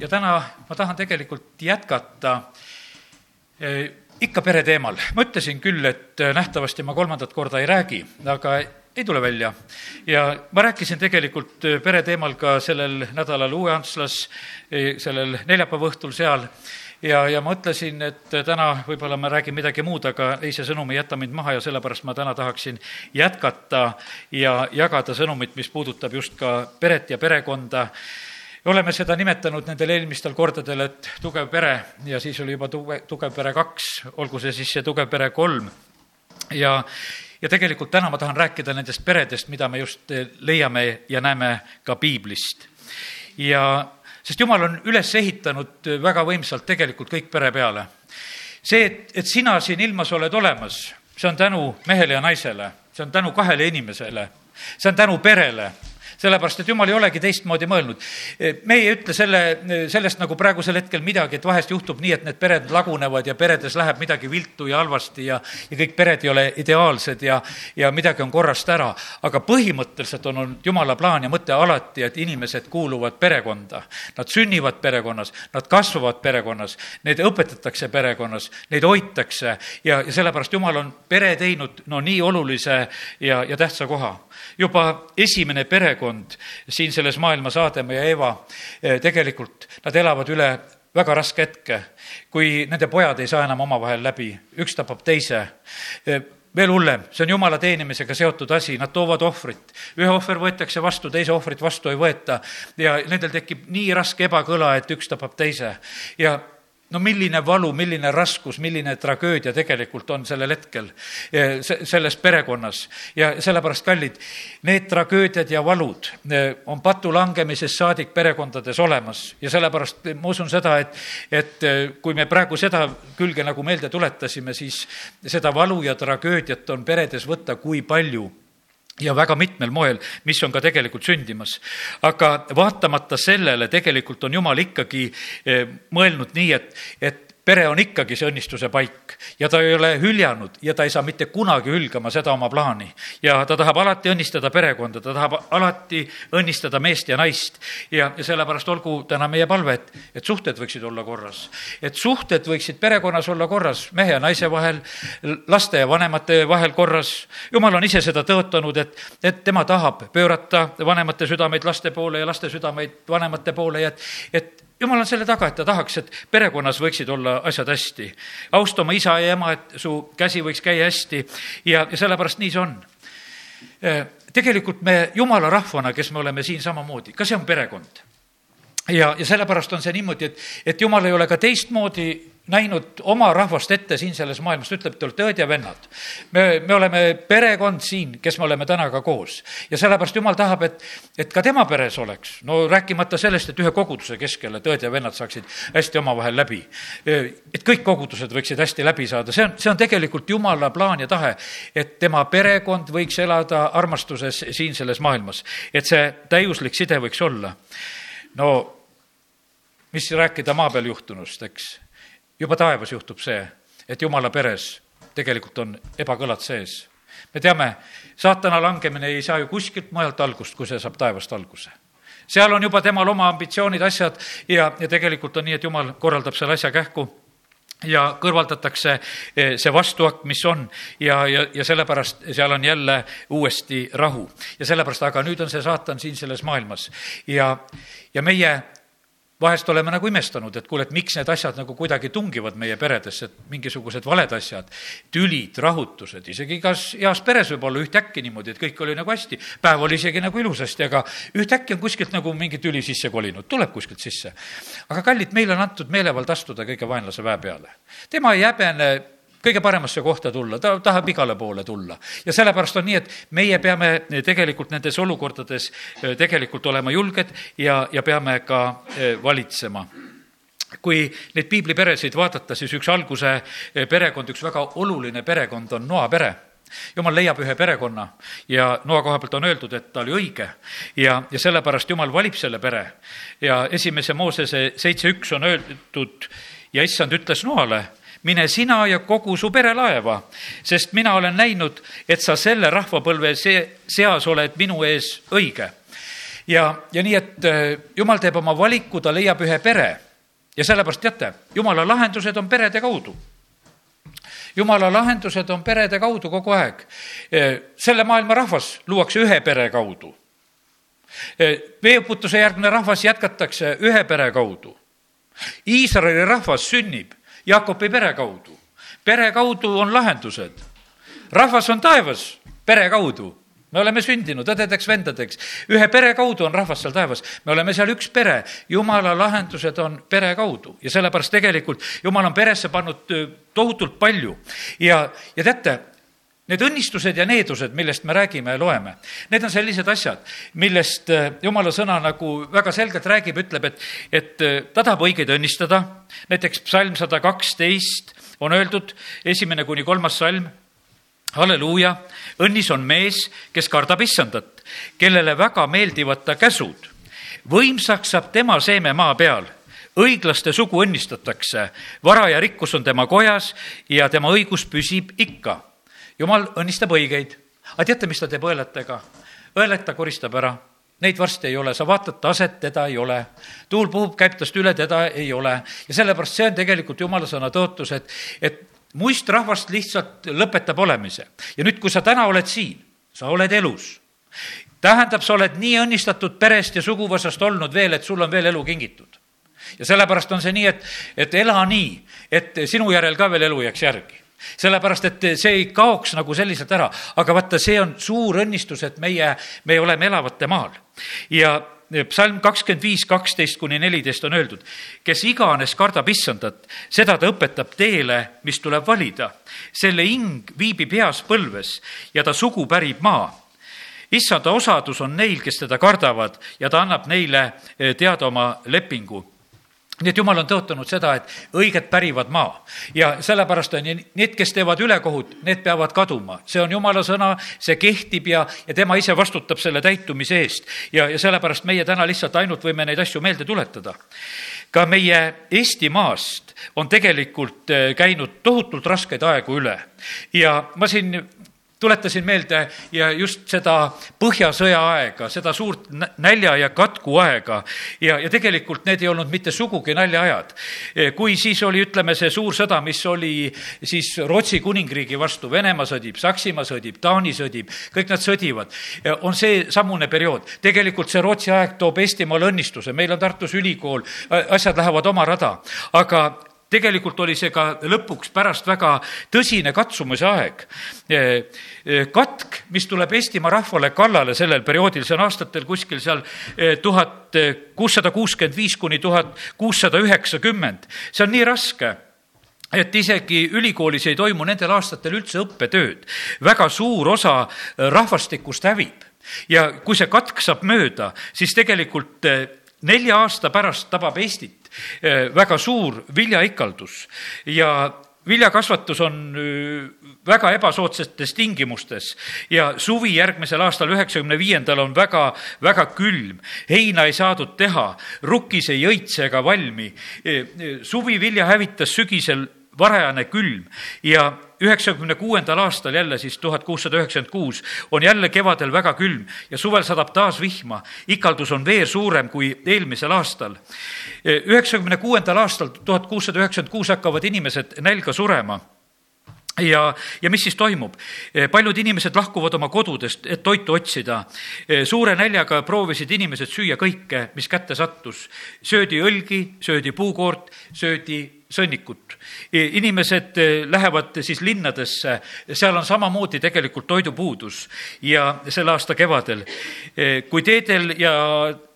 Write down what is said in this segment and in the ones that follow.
ja täna ma tahan tegelikult jätkata eh, ikka pere teemal. ma ütlesin küll, et eh, nähtavasti ma kolmandat korda ei räägi, aga ei tule välja. ja ma rääkisin tegelikult eh, pere teemal ka sellel nädalal Uue Antslas, sellel neljapäeva õhtul seal ja, ja ma mõtlesin, et täna võib-olla ma räägin midagi muud, aga ei, see sõnum ei jäta mind maha ja sellepärast ma täna tahaksin jätkata ja jagada sõnumit, mis puudutab just ka peret ja perekonda oleme seda nimetanud nendel eelmistel kordadel, et tugev pere ja siis oli juba tuge, tugev pere kaks, olgu see siis see tugev pere kolm. ja, ja tegelikult täna ma tahan rääkida nendest peredest, mida me just leiame ja näeme ka piiblist. ja sest jumal on üles ehitanud väga võimsalt tegelikult kõik pere peale. see, et, et sina siin ilmas oled olemas, see on tänu mehele ja naisele, see on tänu kahele inimesele, see on tänu perele sellepärast et jumal ei olegi teistmoodi mõelnud. meie ei ütle selle, sellest nagu praegusel hetkel midagi, et vahest juhtub nii, et need pered lagunevad ja peredes läheb midagi viltu ja halvasti ja, ja kõik pered ei ole ideaalsed ja, ja midagi on korrast ära. aga põhimõtteliselt on olnud jumala plaan ja mõte alati, et inimesed kuuluvad perekonda. Nad sünnivad perekonnas, nad kasvavad perekonnas, neid õpetatakse perekonnas, neid hoitakse ja, ja sellepärast jumal on pere teinud no nii olulise ja, ja tähtsa koha. juba esimene perekond perekond siin selles maailmas, Aadam ja Eeva, eh, tegelikult nad elavad üle väga raske hetke, kui nende pojad ei saa enam omavahel läbi, üks tapab teise eh, veel hullem, see on jumala teenimisega seotud asi, nad toovad ohvrit. ühe ohver võetakse vastu, teise ohvrit vastu ei võeta ja nendel tekib nii raske ebakõla, et üks tapab teise. ja no milline valu, milline raskus, milline tragöödia tegelikult on sellel hetkel eh, selles perekonnas. ja sellepärast, kallid, need tragöödiad ja valud eh, on patu langemisest saadik perekondades olemas ja sellepärast ma usun seda, et, et eh, kui me praegu seda külge nagu meelde tuletasime, siis seda valu ja tragöödiat on peredes võtta kui palju ja väga mitmel moel, mis on ka tegelikult sündimas. aga vaatamata sellele tegelikult on Jumal ikkagi eh, mõelnud nii, et, et pere on ikkagi see õnnistuse paik ja ta ei ole hüljanud ja ta ei saa mitte kunagi hülgama seda oma plaani. ja ta tahab alati õnnistada perekonda, ta tahab alati õnnistada meest ja naist. ja, ja sellepärast olgu täna meie palve, et, et suhted võiksid olla korras. et suhted võiksid perekonnas olla korras, mehe ja naise vahel, laste ja vanemate vahel korras. jumal on ise seda tõotanud, et, et tema tahab pöörata vanemate südameid laste poole ja laste südameid vanemate poole ja et, et jumal on selle taga, et ta tahaks, et perekonnas võiksid olla asjad hästi. austa oma isa ja ema, et su käsi võiks käia hästi ja, ja sellepärast nii see on. Äh, tegelikult me jumala rahvana, kes me oleme siin samamoodi, ka see on perekond ja, ja sellepärast on see niimoodi, et, et jumal ei ole ka teistmoodi näinud oma rahvast ette siin selles maailmas, ta ütleb, te olete õed ja vennad. me, me oleme perekond siin, kes me oleme täna ka koos. ja sellepärast jumal tahab, et, et ka tema peres oleks, no rääkimata sellest, et ühe koguduse keskel, et õed ja vennad saaksid hästi omavahel läbi. et kõik kogudused võiksid hästi läbi saada, see on, see on tegelikult jumala plaan ja tahe, et tema perekond võiks elada armastuses siin selles maailmas. et see täiuslik side võiks olla. no mis rääkida maa peal juhtunust, eks juba taevas juhtub see, et jumala peres tegelikult on ebakõlad sees. me teame, saatana langemine ei saa ju kuskilt mujalt algust, kui see saab taevast alguse seal on juba temal oma ambitsioonid, asjad ja, ja tegelikult on nii, et jumal korraldab selle asja kähku ja kõrvaldatakse eh, see vastuakt, mis on ja, ja, ja sellepärast seal on jälle uuesti rahu. ja sellepärast, aga nüüd on see saatan siin selles maailmas ja, ja meie vahest oleme nagu imestanud, et kuule, et miks need asjad nagu kuidagi tungivad meie peredesse, et mingisugused valed asjad, tülid, rahutused, isegi igas heas peres võib olla ühtäkki niimoodi, et kõik oli nagu hästi, päev oli isegi nagu ilusasti, aga ühtäkki on kuskilt nagu mingi tüli sisse kolinud, tuleb kuskilt sisse. aga kallid, meile on antud meelevald astuda kõige vaenlase väe peale. tema ei häbene kõige paremasse kohta tulla, ta tahab igale poole tulla. ja sellepärast on nii, et meie peame tegelikult nendes olukordades eh, tegelikult olema julged ja, ja peame ka eh, valitsema kui neid piibliperesid vaadata, siis üks alguse eh, perekond, üks väga oluline perekond on Noa pere jumal leiab ühe perekonna ja Noa koha pealt on öeldud, et ta oli õige ja, ja sellepärast jumal valib selle pere. ja esimese Moosese seitse üks on öeldud ja issand ütles Noale, mine sina ja kogu su pere laeva, sest mina olen näinud, et sa selle rahvapõlve see, seas oled minu ees õige. ja, ja nii, et jumal teeb oma valiku, ta leiab ühe pere ja sellepärast teate, jumala lahendused on perede kaudu jumala lahendused on perede kaudu kogu aeg. selle maailma rahvas luuakse ühe pere kaudu. veeuputuse järgne rahvas jätkatakse ühe pere kaudu. Iisraeli rahvas sünnib Jaakobi pere kaudu. pere kaudu on lahendused. rahvas on taevas pere kaudu me oleme sündinud õdedeks-vendadeks, ühe pere kaudu on rahvas seal taevas, me oleme seal üks pere, jumala lahendused on pere kaudu ja sellepärast tegelikult jumal on peresse pannud tohutult palju. Ja, ja teate, need õnnistused ja needused, millest me räägime ja loeme, need on sellised asjad, millest jumala sõna nagu väga selgelt räägib, ütleb, et, et ta tahab õigeid õnnistada, näiteks psalm sada kaksteist on öeldud, esimene kuni kolmas salm halleluuja, õnnis on mees, kes kardab issandat, kellele väga meeldivad ta käsud. võimsaks saab tema seeme maa peal, õiglaste sugu õnnistatakse, vara ja rikkus on tema kojas ja tema õigus püsib ikka. Jumal õnnistab õigeid. aga teate, mis ta teeb õelatega? õelet ta koristab ära Neid varsti ei ole, sa vaatad taset, teda ei ole. tuul puhub, käib tast üle, teda ei ole. ja sellepärast see on tegelikult jumala sõna tõotus, et, et muistrahvast lihtsalt lõpetab olemise. ja nüüd, kui sa täna oled siin, sa oled elus, tähendab, sa oled nii õnnistatud perest ja suguvõsast olnud veel, et sul on veel elu kingitud. ja sellepärast on see nii, et, et ela nii, et sinu järel ka veel elu jääks järgi sellepärast, et see ei kaoks nagu selliselt ära, aga vaata, see on suur õnnistus, et meie, me oleme elavate maal ja psalm kakskümmend viis, kaksteist kuni neliteist on öeldud, kes iganes kardab issandat, seda ta õpetab teele, mis tuleb valida. selle hing viibib heas põlves ja ta sugu pärib maa. issanda osadus on neil, kes teda kardavad ja ta annab neile eh, teada oma lepingu nii et jumal on tõotanud seda, et õiged pärivad maa ja sellepärast on need, kes teevad ülekohut, need peavad kaduma. see on jumala sõna, see kehtib ja, ja tema ise vastutab selle täitumise eest. ja, ja sellepärast meie täna lihtsalt ainult võime neid asju meelde tuletada. ka meie Eestimaast on tegelikult eh, käinud tohutult raskeid aegu üle ja ma siin tuletasin meelde ja just seda Põhjasõja aega, seda suurt nälja ja katku aega ja, ja tegelikult need ei olnud mitte sugugi naljaajad. kui siis oli, ütleme, see suur sõda, mis oli siis Rootsi kuningriigi vastu, Venemaa sõdib, Saksimaa sõdib, Taani sõdib, kõik nad sõdivad, on seesamune periood. tegelikult see Rootsi aeg toob Eestimaale õnnistuse, meil on Tartus ülikool, asjad lähevad oma rada, aga tegelikult oli see ka lõpuks pärast väga tõsine katsumise aeg. E, e, katk, mis tuleb Eestimaa rahvale kallale sellel perioodil, see on aastatel kuskil seal e, tuhat kuussada kuuskümmend viis kuni tuhat kuussada üheksakümmend, see on nii raske et isegi ülikoolis ei toimu nendel aastatel üldse õppetööd. väga suur osa rahvastikust hävib ja kui see katk saab mööda, siis tegelikult nelja aasta pärast tabab Eestit Eh, väga suur viljaikaldus ja viljakasvatus on eh, väga ebasoodsates tingimustes ja suvi järgmisel aastal, üheksakümne viiendal on väga, väga külm. heina ei saadud teha, rukkis ei õitse ega valmi. Eh, suvivilja hävitas sügisel varajane külm ja üheksakümne kuuendal aastal jälle siis tuhat kuussada üheksakümmend kuus on jälle kevadel väga külm ja suvel sadab taas vihma. ikaldus on veel suurem kui eelmisel aastal. üheksakümne kuuendal aastal, tuhat kuussada üheksakümmend kuus hakkavad inimesed nälga surema ja, ja mis siis toimub? paljud inimesed lahkuvad oma kodudest, et toitu otsida. suure näljaga proovisid inimesed süüa kõike, mis kätte sattus. söödi õlgi, söödi puukoort, söödi sõnnikut. inimesed eh, lähevad siis linnadesse, seal on samamoodi tegelikult toidupuudus ja selle aasta kevadel. Eh, kui teedel ja,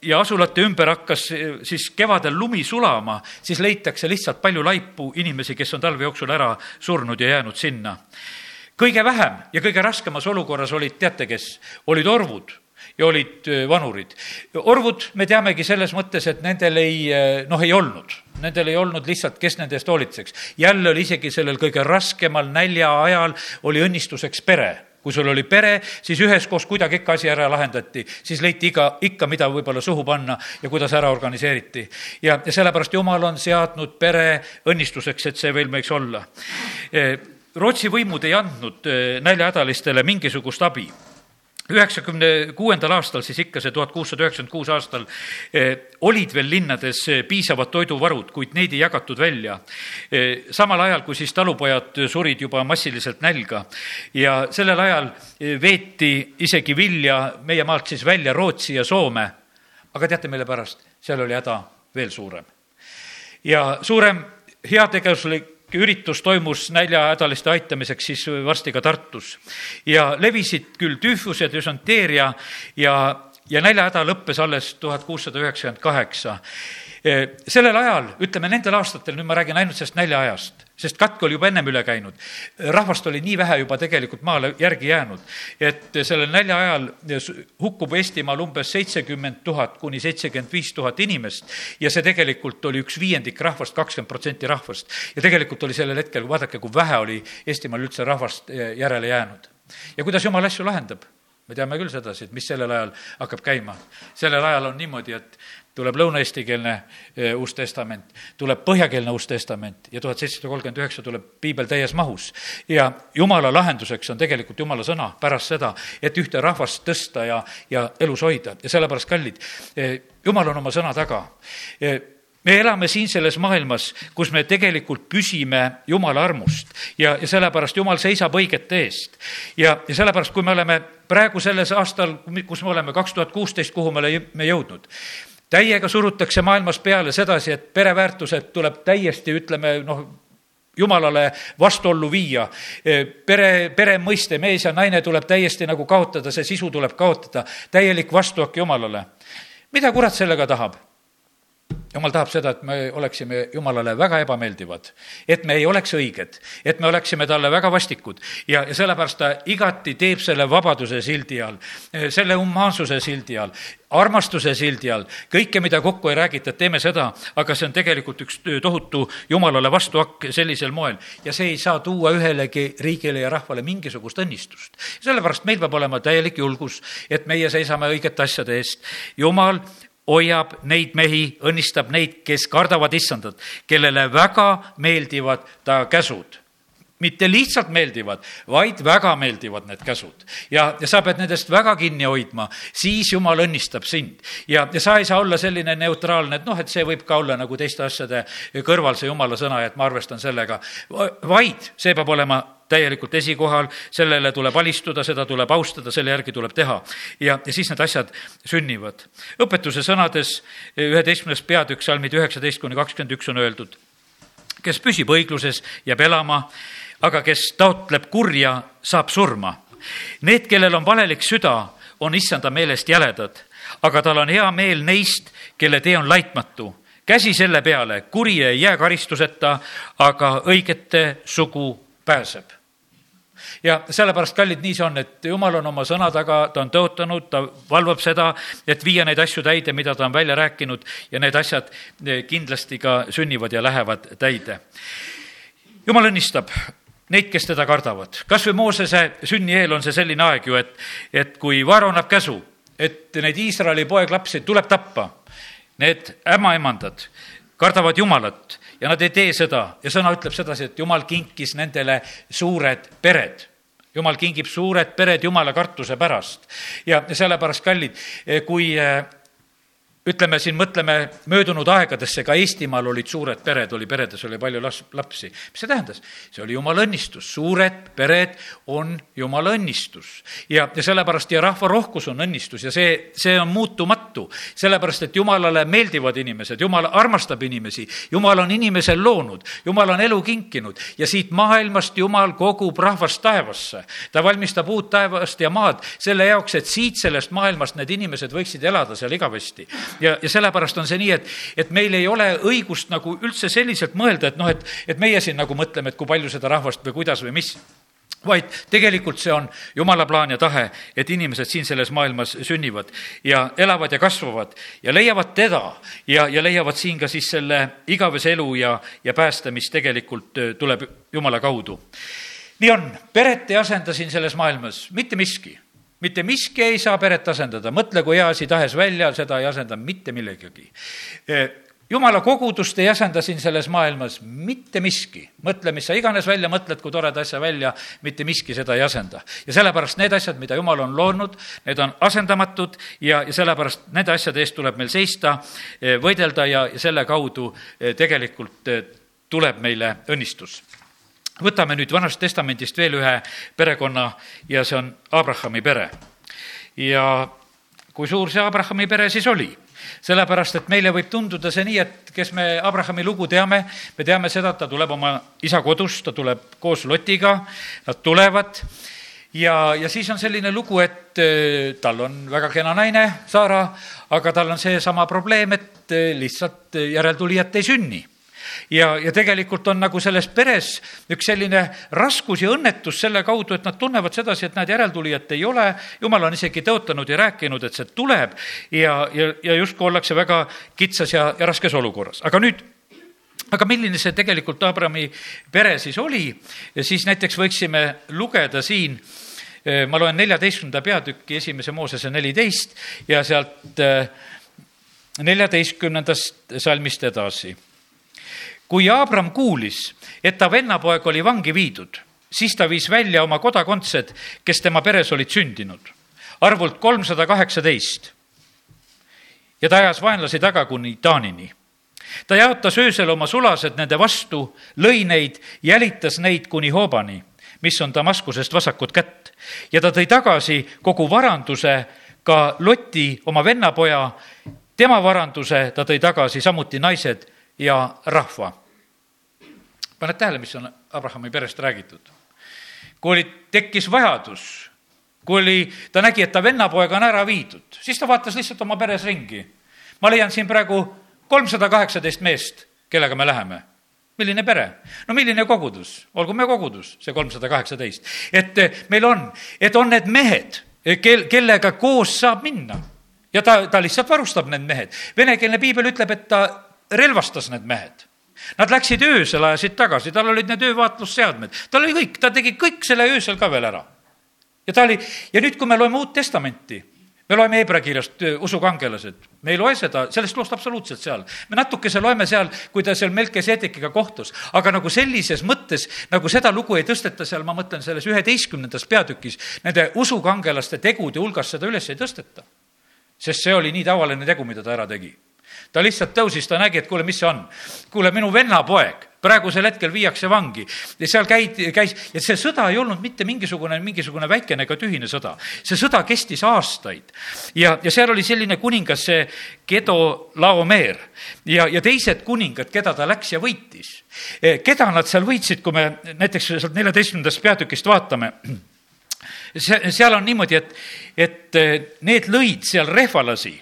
ja asulate ümber hakkas siis kevadel lumi sulama, siis leitakse lihtsalt palju laipu inimesi, kes on talve jooksul ära surnud ja jäänud sinna. kõige vähem ja kõige raskemas olukorras olid, teate kes, olid orvud ja olid vanurid. orvud, me teamegi selles mõttes, et nendel ei, noh, ei olnud nendel ei olnud lihtsalt, kes nende eest hoolitseks. jälle oli isegi sellel kõige raskemal nälja ajal oli õnnistuseks pere kui sul oli pere, siis üheskoos kuidagi ikka asi ära lahendati, siis leiti iga, ikka, mida võib-olla suhu panna ja kuidas ära organiseeriti. ja, ja sellepärast Jumal on seadnud pere õnnistuseks, et see veel võiks olla. Rootsi võimud ei andnud näljahädalistele mingisugust abi üheksakümne kuuendal aastal, siis ikka see tuhat kuussada üheksakümmend kuus aastal, eh, olid veel linnades eh, piisavad toiduvarud, kuid neid ei jagatud välja. Eh, samal ajal, kui siis talupojad surid juba massiliselt nälga ja sellel ajal veeti isegi vilja meie maalt siis välja Rootsi ja Soome. aga teate, mille pärast? seal oli häda veel suurem. ja suurem heategevuslik üritus toimus näljahädaliste aitamiseks siis varsti ka Tartus. ja levisid küll tüüfused, düsenteeria ja, ja näljahäda lõppes alles tuhat kuussada üheksakümmend kaheksa sellel ajal, ütleme nendel aastatel, nüüd ma räägin ainult sellest näljaajast, sest katk oli juba ennem üle käinud. rahvast oli nii vähe juba tegelikult maale järgi jäänud, et sellel nälja ajal hukkub Eestimaal umbes seitsekümmend tuhat kuni seitsekümmend viis tuhat inimest ja see tegelikult oli üks viiendik rahvast, kakskümmend protsenti rahvast. ja tegelikult oli sellel hetkel, vaadake, kui vähe oli Eestimaal üldse rahvast järele jäänud. ja kuidas jumal asju lahendab? me teame küll sedasi, et mis sellel ajal hakkab käima. sellel ajal on niimoodi, et tuleb lõuna-eestikeelne eh, Uus Testament, tuleb põhjakeelne Uus Testament ja tuhat seitsesada kolmkümmend üheksa tuleb piibel täies mahus. ja jumala lahenduseks on tegelikult jumala sõna pärast seda, et ühte rahvast tõsta ja, ja elus hoida ja sellepärast, kallid, eh, jumal on oma sõna taga eh, me elame siin selles maailmas, kus me tegelikult püsime Jumala armust ja, ja sellepärast Jumal seisab õigete eest. ja, ja sellepärast, kui me oleme praegu selles aastal, kus me oleme, kaks tuhat kuusteist, kuhu me oleme jõudnud, täiega surutakse maailmas peale sedasi, et pereväärtused tuleb täiesti, ütleme, noh, jumalale vastuollu viia. pere, pere mõiste, mees ja naine tuleb täiesti nagu kaotada, see sisu tuleb kaotada, täielik vastuhakk Jumalale. mida kurat sellega tahab? Jumal tahab seda, et me oleksime Jumalale väga ebameeldivad, et me ei oleks õiged, et me oleksime talle väga vastikud ja, ja sellepärast ta igati teeb selle vabaduse sildi all, selle humaansuse sildi all, armastuse sildi all, kõike, mida kokku ei räägita, et teeme seda, aga see on tegelikult üks tohutu Jumalale vastuhakk sellisel moel ja see ei saa tuua ühelegi riigile ja rahvale mingisugust õnnistust. sellepärast meil peab olema täielik julgus, et meie seisame õigete asjade eest. Jumal hoiab neid mehi, õnnistab neid, kes kardavad issandat, kellele väga meeldivad ta käsud mitte lihtsalt meeldivad, vaid väga meeldivad need käsud. ja, ja sa pead nendest väga kinni hoidma, siis jumal õnnistab sind. ja, ja sa ei saa olla selline neutraalne, et noh, et see võib ka olla nagu teiste asjade kõrval, see jumala sõna ja et ma arvestan sellega, vaid see peab olema täielikult esikohal, sellele tuleb alistuda, seda tuleb austada, selle järgi tuleb teha. ja, ja siis need asjad sünnivad. õpetuse sõnades üheteistkümnes peatükk, salmid üheksateist kuni kakskümmend üks on öeldud, kes püsib õigluses, jääb elama, aga kes taotleb kurja, saab surma. Need, kellel on valelik süda, on issanda meelest jäledad, aga tal on hea meel neist, kelle tee on laitmatu käsi selle peale, kuri ei jää karistuseta, aga õigete sugu pääseb ja sellepärast, kallid, nii see on, et jumal on oma sõna taga, ta on tõotanud, ta valvab seda, et viia neid asju täide, mida ta on välja rääkinud ja need asjad eh, kindlasti ka sünnivad ja lähevad täide. jumal õnnistab neid, kes teda kardavad. kas või Moosese sünni eel on see selline aeg ju, et, et kui Vaaro annab käsu, et neid Iisraeli poeglapsi tuleb tappa, need ämmaemandad kardavad Jumalat ja nad ei tee seda. Ja sõna ütleb sedasi, et jumal kinkis nendele suured pered. Jumal kingib suured pered jumala kartuse pärast. Ja sellepärast, kallid, kui ütleme siin, mõtleme möödunud aegadesse, ka Eestimaal olid suured pered, oli peredes oli palju las-, lapsi. mis see tähendas? see oli jumala õnnistus, suured pered on jumala õnnistus. ja, ja sellepärast ja rahva rohkus on õnnistus ja see, see on muutumatu. Sellepärast, et jumalale meeldivad inimesed, jumal armastab inimesi, jumal on inimesel loonud, jumal on elu kinkinud ja siit maailmast jumal kogub rahvast taevasse. ta valmistab uut taevast ja maad selle jaoks, et siit sellest maailmast need inimesed võiksid elada seal igavesti ja, ja sellepärast on see nii, et, et meil ei ole õigust nagu üldse selliselt mõelda, et noh, et, et meie siin nagu mõtleme, et kui palju seda rahvast või kuidas või mis vaid tegelikult see on jumala plaan ja tahe, et inimesed siin selles maailmas sünnivad ja elavad ja kasvavad ja leiavad teda ja, ja leiavad siin ka siis selle igavese elu ja, ja pääste, mis tegelikult äh, tuleb jumala kaudu. nii on, peret ei asenda siin selles maailmas mitte miski mitte miski ei saa peret asendada, mõtle, kui hea asi tahes välja, seda ei asenda mitte millegagi. Jumala kogudust ei asenda siin selles maailmas mitte miski. mõtle, mis sa iganes välja mõtled, kui toreda asja välja, mitte miski seda ei asenda. ja sellepärast need asjad, mida jumal on loonud, need on asendamatud ja, ja sellepärast nende asjade eest tuleb meil seista, eh, võidelda ja, ja selle kaudu eh, tegelikult eh, tuleb meile õnnistus. võtame nüüd Vanast Testamendist veel ühe perekonna ja see on Abrahami pere. ja kui suur see Abrahami pere siis oli? Sellepärast, et meile võib tunduda see nii, et kes me Abrahami lugu teame, me teame seda, et ta tuleb oma isa kodust, ta tuleb koos Lotiga, nad tulevad. Ja, ja siis on selline lugu, et äh, tal on väga kena naine, Saara, aga tal on seesama probleem, et äh, lihtsalt järeltulijat ei sünni ja, ja tegelikult on nagu selles peres üks selline raskus ja õnnetus selle kaudu, et nad tunnevad sedasi, et näed, järeltulijat ei ole, jumal on isegi tõotanud ja rääkinud, et see tuleb. Ja, ja, ja justkui ollakse väga kitsas ja, ja raskes olukorras. aga nüüd aga milline see tegelikult Abrami pere siis oli, siis näiteks võiksime lugeda siin eh, ma loen neljateistkümnenda peatüki esimese Moosese neliteist ja sealt eh, neljateistkümnendast salmist edasi kui Abram kuulis, et ta vennapoeg oli vangi viidud, siis ta viis välja oma kodakondsed, kes tema peres olid sündinud, arvult kolmsada kaheksateist. ja ta ajas vaenlasi taga kuni Taanini. ta jaotas öösel oma sulased nende vastu, lõi neid, jälitas neid kuni Hoobani, mis on Damaskusest vasakut kätt ja ta tõi tagasi kogu varanduse, ka Loti, oma vennapoja, tema varanduse ta tõi tagasi, samuti naised ja rahva. paned tähele, mis on Abrahami perest räägitud? kui oli, tekkis vajadus, kui oli, ta nägi, et ta vennapoeg on ära viidud, siis ta vaatas lihtsalt oma peres ringi. ma leian siin praegu kolmsada kaheksateist meest, kellega me läheme milline pere? no milline kogudus? olgu me kogudus, see kolmsada kaheksateist. et meil on, et on need mehed, kel, kellega koos saab minna. ja ta, ta lihtsalt varustab need mehed. venekeelne piibel ütleb, et ta relvastas need mehed. Nad läksid öösel, ajasid tagasi, tal olid need öövaatlusseadmed, tal oli kõik, ta tegi kõik selle öösel ka veel ära. ja ta oli, ja nüüd, kui me loeme Uut Testamenti, me loeme Hebra kirjast usukangelased, me ei loe seda, sellest loost absoluutselt seal. me natukese loeme seal, kui ta seal Melkesedekiga kohtus, aga nagu sellises mõttes, nagu seda lugu ei tõsteta seal, ma mõtlen selles üheteistkümnendas peatükis, nende usukangelaste tegude hulgas seda üles ei tõsteta. sest see oli nii tavaline tegu, mida ta ära tegi ta lihtsalt tõusis, ta nägi, et kuule, mis see on. kuule, minu vennapoeg praegusel hetkel viiakse vangi ja seal käid, käis, ja see sõda ei olnud mitte mingisugune, mingisugune väikene ega tühine sõda. see sõda kestis aastaid ja, ja seal oli selline kuningas, see Gedo Laomeer ja, ja teised kuningad, keda ta läks ja võitis. E, keda nad seal võitsid, kui me näiteks sealt neljateistkümnendast peatükist vaatame see, seal on niimoodi, et, et e, need lõid seal rehvalasi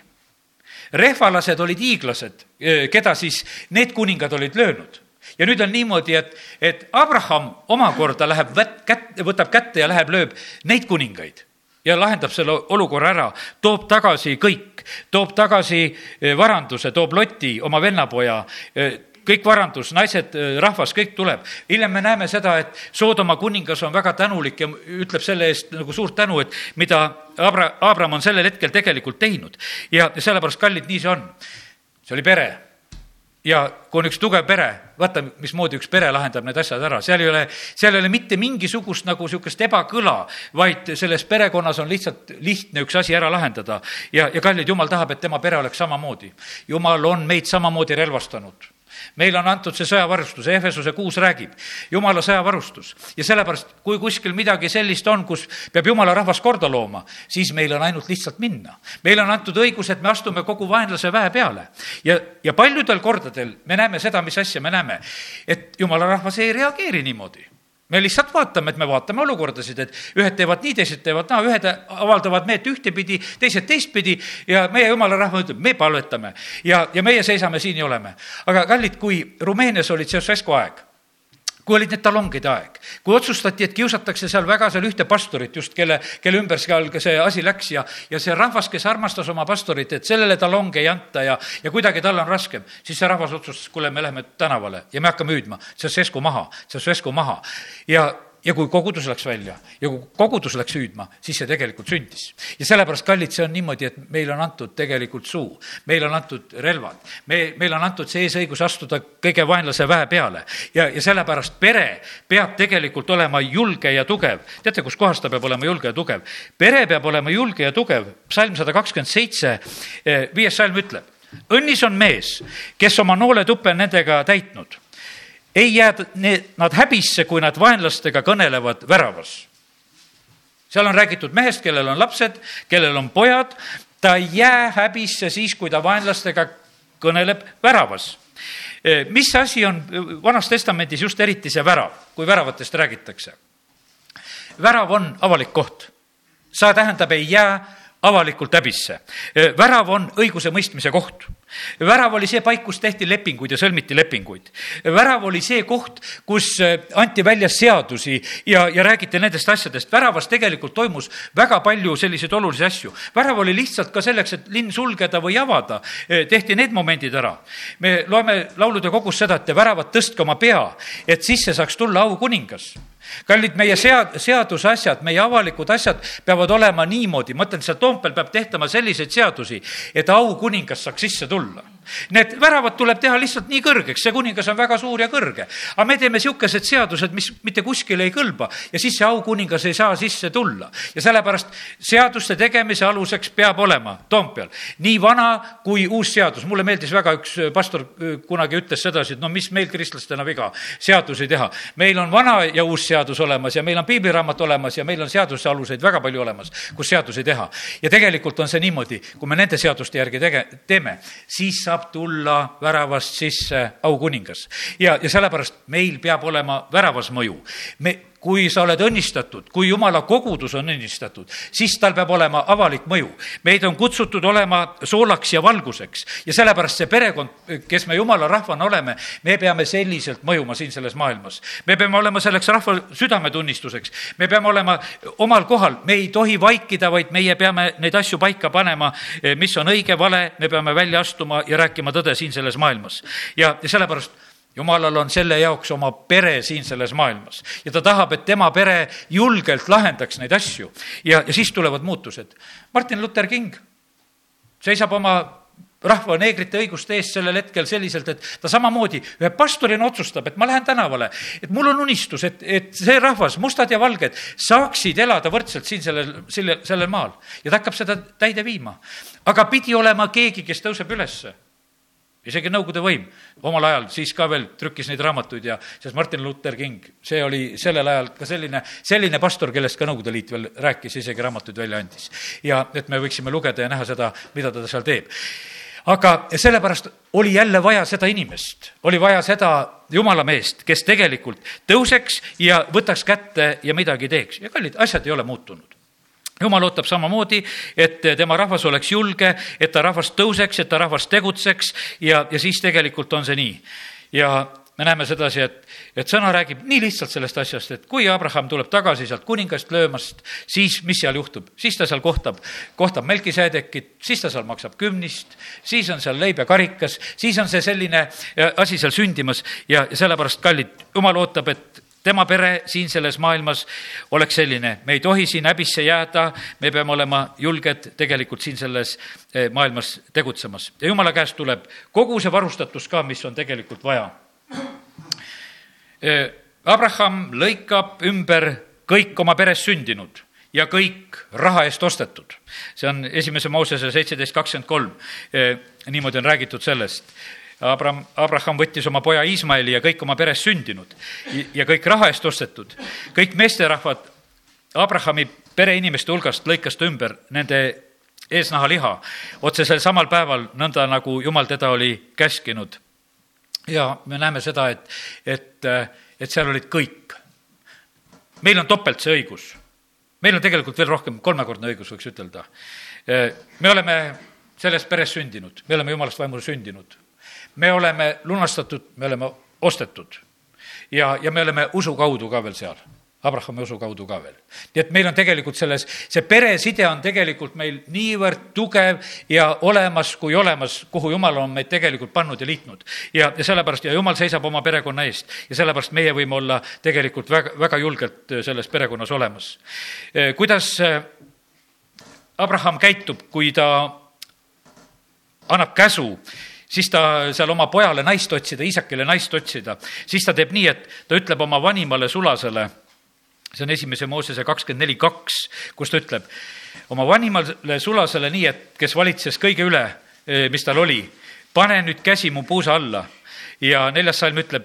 rehvalased olid hiiglased, keda siis need kuningad olid löönud. Ja nüüd on niimoodi, et, et Abraham omakorda läheb vät-, kät-, võtab kätte ja läheb, lööb neid kuningaid ja lahendab selle olukorra ära, toob tagasi kõik, toob tagasi varanduse, toob Loti, oma vennapoja, kõik varandus, naised, rahvas, kõik tuleb. hiljem me näeme seda, et Soodoma kuningas on väga tänulik ja ütleb selle eest nagu suurt tänu, et mida Abra-, Abram on sellel hetkel tegelikult teinud. ja sellepärast, kallid, nii see on. see oli pere ja kui on üks tugev pere, vaata, mismoodi üks pere lahendab need asjad ära, seal ei ole, seal ei ole mitte mingisugust nagu niisugust ebakõla, vaid selles perekonnas on lihtsalt lihtne üks asi ära lahendada. ja, ja kallid, jumal tahab, et tema pere oleks samamoodi. jumal on meid samamoodi relvastanud meile on antud see sõjavarustus, Ehesuse kuus räägib, jumala sõjavarustus. ja sellepärast, kui kuskil midagi sellist on, kus peab jumala rahvas korda looma, siis meil on ainult lihtsalt minna. meile on antud õigus, et me astume kogu vaenlase väe peale. ja, ja paljudel kordadel me näeme seda, mis asja me näeme, et jumala rahvas ei reageeri niimoodi me lihtsalt vaatame, et me vaatame olukordasid, et ühed teevad nii, teised teevad naa, ühed avaldavad meelt ühtepidi, teised teistpidi ja meie jumala rahva ütleb, me palvetame ja, ja meie seisame siin ja oleme. aga kallid, kui Rumeenias olid Ceausescu aeg kui olid need talongide aeg, kui otsustati, et kiusatakse seal väga seal ühte pastorit just, kelle, kelle ümber seal see asi läks ja, ja see rahvas, kes armastas oma pastorit, et sellele talonge ei anta ja, ja kuidagi tal on raskem, siis see rahvas otsustas, kuule, me läheme tänavale ja me hakkame hüüdma, Ceausescu maha, Ceausescu maha. ja ja kui kogudus läks välja ja kui kogudus läks hüüdma, siis see tegelikult sündis. ja sellepärast, kallid, see on niimoodi, et meil on antud tegelikult suu, meil on antud relvad, me, meil on antud see eesõigus astuda kõige vaenlase väe peale ja, ja sellepärast pere peab tegelikult olema julge ja tugev. teate, kus kohas ta peab olema julge ja tugev? pere peab olema julge ja tugev. psalm sada kakskümmend seitse, eh, viies salm ütleb, õnnis on mees, kes oma nooletuppe on nendega täitnud ei jää need, nad häbisse, kui nad vaenlastega kõnelevad väravas. seal on räägitud mehest, kellel on lapsed, kellel on pojad, ta ei jää häbisse siis, kui ta vaenlastega kõneleb väravas. E, mis asi on Vanas Testamendis just eriti see värav, kui väravatest räägitakse? värav on avalik koht. sa, tähendab, ei jää avalikult häbisse. värav on õigusemõistmise koht. Värav oli see paik, kus tehti lepinguid ja sõlmiti lepinguid. värav oli see koht, kus anti välja seadusi ja, ja räägiti nendest asjadest. väravas tegelikult toimus väga palju selliseid olulisi asju. värav oli lihtsalt ka selleks, et linn sulgeda või avada, tehti need momendid ära. me loeme laulude kogus seda, et väravat tõstke oma pea, et sisse saaks tulla aukuningas kallid, meie sead-, seadusasjad, meie avalikud asjad peavad olema niimoodi, ma ütlen, seal Toompeal peab tehtama selliseid seadusi, et aukuningas saaks sisse tulla nulla. Need väravad tuleb teha lihtsalt nii kõrgeks, see kuningas on väga suur ja kõrge. aga me teeme niisugused seadused, mis mitte kuskile ei kõlba ja siis see aukuningas ei saa sisse tulla. ja sellepärast seaduste tegemise aluseks peab olema Toompeal nii vana kui uus seadus. mulle meeldis väga, üks pastor äh, kunagi ütles sedasi, et no mis meil kristlastena viga, seadusi teha. meil on vana ja uus seadus olemas ja meil on piibliraamat olemas ja meil on seaduse aluseid väga palju olemas, kus seadusi teha. ja tegelikult on see niimoodi, kui me nende seaduste järgi tege-, teeme, siis saab tulla väravast sisse aukuningas. ja, ja sellepärast meil peab olema väravas mõju. me, kui sa oled õnnistatud, kui jumala kogudus on õnnistatud, siis tal peab olema avalik mõju. meid on kutsutud olema soolaks ja valguseks ja sellepärast see perekond, kes me jumala rahvana oleme, me peame selliselt mõjuma siin selles maailmas. me peame olema selleks rahva südametunnistuseks, me peame olema omal kohal, me ei tohi vaikida, vaid meie peame neid asju paika panema, mis on õige, vale, me peame välja astuma ja rääkima tõde siin selles maailmas. ja, ja sellepärast jumalal on selle jaoks oma pere siin selles maailmas ja ta tahab, et tema pere julgelt lahendaks neid asju ja, ja siis tulevad muutused. Martin Luther King seisab oma rahva neegrite õiguste eest sellel hetkel selliselt, et ta samamoodi ühe pastorina otsustab, et ma lähen tänavale, et mul on unistus, et, et see rahvas, mustad ja valged, saaksid elada võrdselt siin sellel, sellel, sellel maal. ja ta hakkab seda täide viima. aga pidi olema keegi, kes tõuseb ülesse isegi Nõukogude võim omal ajal siis ka veel trükkis neid raamatuid ja sest Martin Luther King, see oli sellel ajal ka selline, selline pastor, kellest ka Nõukogude Liit veel rääkis, isegi raamatuid välja andis. ja et me võiksime lugeda ja näha seda, mida ta seal teeb. aga sellepärast oli jälle vaja seda inimest, oli vaja seda jumala meest, kes tegelikult tõuseks ja võtaks kätte ja midagi teeks ja kallid, asjad ei ole muutunud jumal ootab samamoodi, et tema rahvas oleks julge, et ta rahvas tõuseks, et ta rahvas tegutseks ja, ja siis tegelikult on see nii. ja me näeme sedasi, et, et sõna räägib nii lihtsalt sellest asjast, et kui Abraham tuleb tagasi sealt kuningast löömast, siis mis seal juhtub? siis ta seal kohtab, kohtab Melkisedekit, siis ta seal maksab kümnist, siis on seal leib ja karikas, siis on see selline äh, asi seal sündimas ja, ja sellepärast, kallid, jumal ootab, et tema pere siin selles maailmas oleks selline, me ei tohi siin häbisse jääda, me peame olema julged tegelikult siin selles eh, maailmas tegutsemas ja jumala käest tuleb kogu see varustatus ka, mis on tegelikult vaja. Eh, Abraham lõikab ümber kõik oma peres sündinud ja kõik raha eest ostetud. see on esimese Moosese seitseteist kakskümmend kolm. Eh, niimoodi on räägitud sellest Abram, Abraham võttis oma poja Iismaeli ja kõik oma peres sündinud ja kõik raha eest ostetud. kõik meesterahvad Abrahami pereinimeste hulgast lõikas ta ümber nende eesnahaliha otse sel samal päeval, nõnda nagu jumal teda oli käskinud. ja me näeme seda, et, et, et seal olid kõik. meil on topelt see õigus. meil on tegelikult veel rohkem, kolmekordne õigus, võiks ütelda. me oleme selles peres sündinud, me oleme jumalast vaimul sündinud me oleme lunastatud, me oleme ostetud. ja, ja me oleme usu kaudu ka veel seal. Abrahami usu kaudu ka veel. nii et meil on tegelikult selles, see pereside on tegelikult meil niivõrd tugev ja olemas kui olemas, kuhu jumal on meid tegelikult pannud ja liitnud. ja, ja sellepärast, ja jumal seisab oma perekonna eest ja sellepärast meie võime olla tegelikult väga, väga julgelt selles perekonnas olemas. kuidas Abraham käitub, kui ta annab käsu siis ta seal oma pojale naist otsida, isakile naist otsida, siis ta teeb nii, et ta ütleb oma vanimale sulasele see on esimese Moosese kakskümmend neli kaks, kus ta ütleb oma vanimale sulasele nii, et kes valitses kõige üle, eh, mis tal oli, pane nüüd käsi mu puusa alla. ja neljas salm ütleb,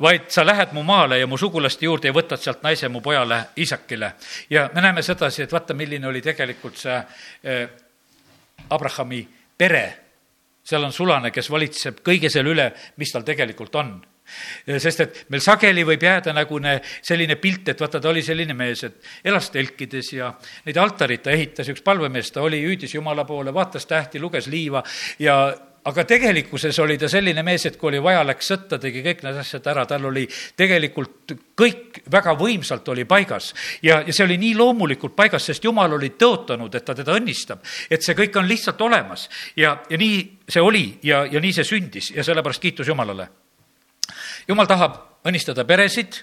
vaid sa lähed mu maale ja mu sugulaste juurde ja võtad sealt naise mu pojale Iisakile. ja me näeme sedasi, et vaata, milline oli tegelikult see eh, Abrahami pere. Seal on sulane, kes valitseb kõige selle üle, mis tal tegelikult on. Sest et meil sageli võib jääda nagu ne, selline pilt, et vaata, ta oli selline mees, et elas telkides ja neid altarid ta ehitas, üks palvemees ta oli, hüüdis Jumala poole, vaatas tähti, luges liiva ja aga tegelikkuses oli ta selline mees, et kui oli vaja, läks sõtta, tegi kõik need asjad ära, tal oli tegelikult kõik väga võimsalt oli paigas. ja, ja see oli nii loomulikult paigas, sest jumal oli tõotanud, et ta teda õnnistab. et see kõik on lihtsalt olemas ja, ja nii see oli ja, ja nii see sündis ja sellepärast kiitus Jumalale jumal tahab õnnistada peresid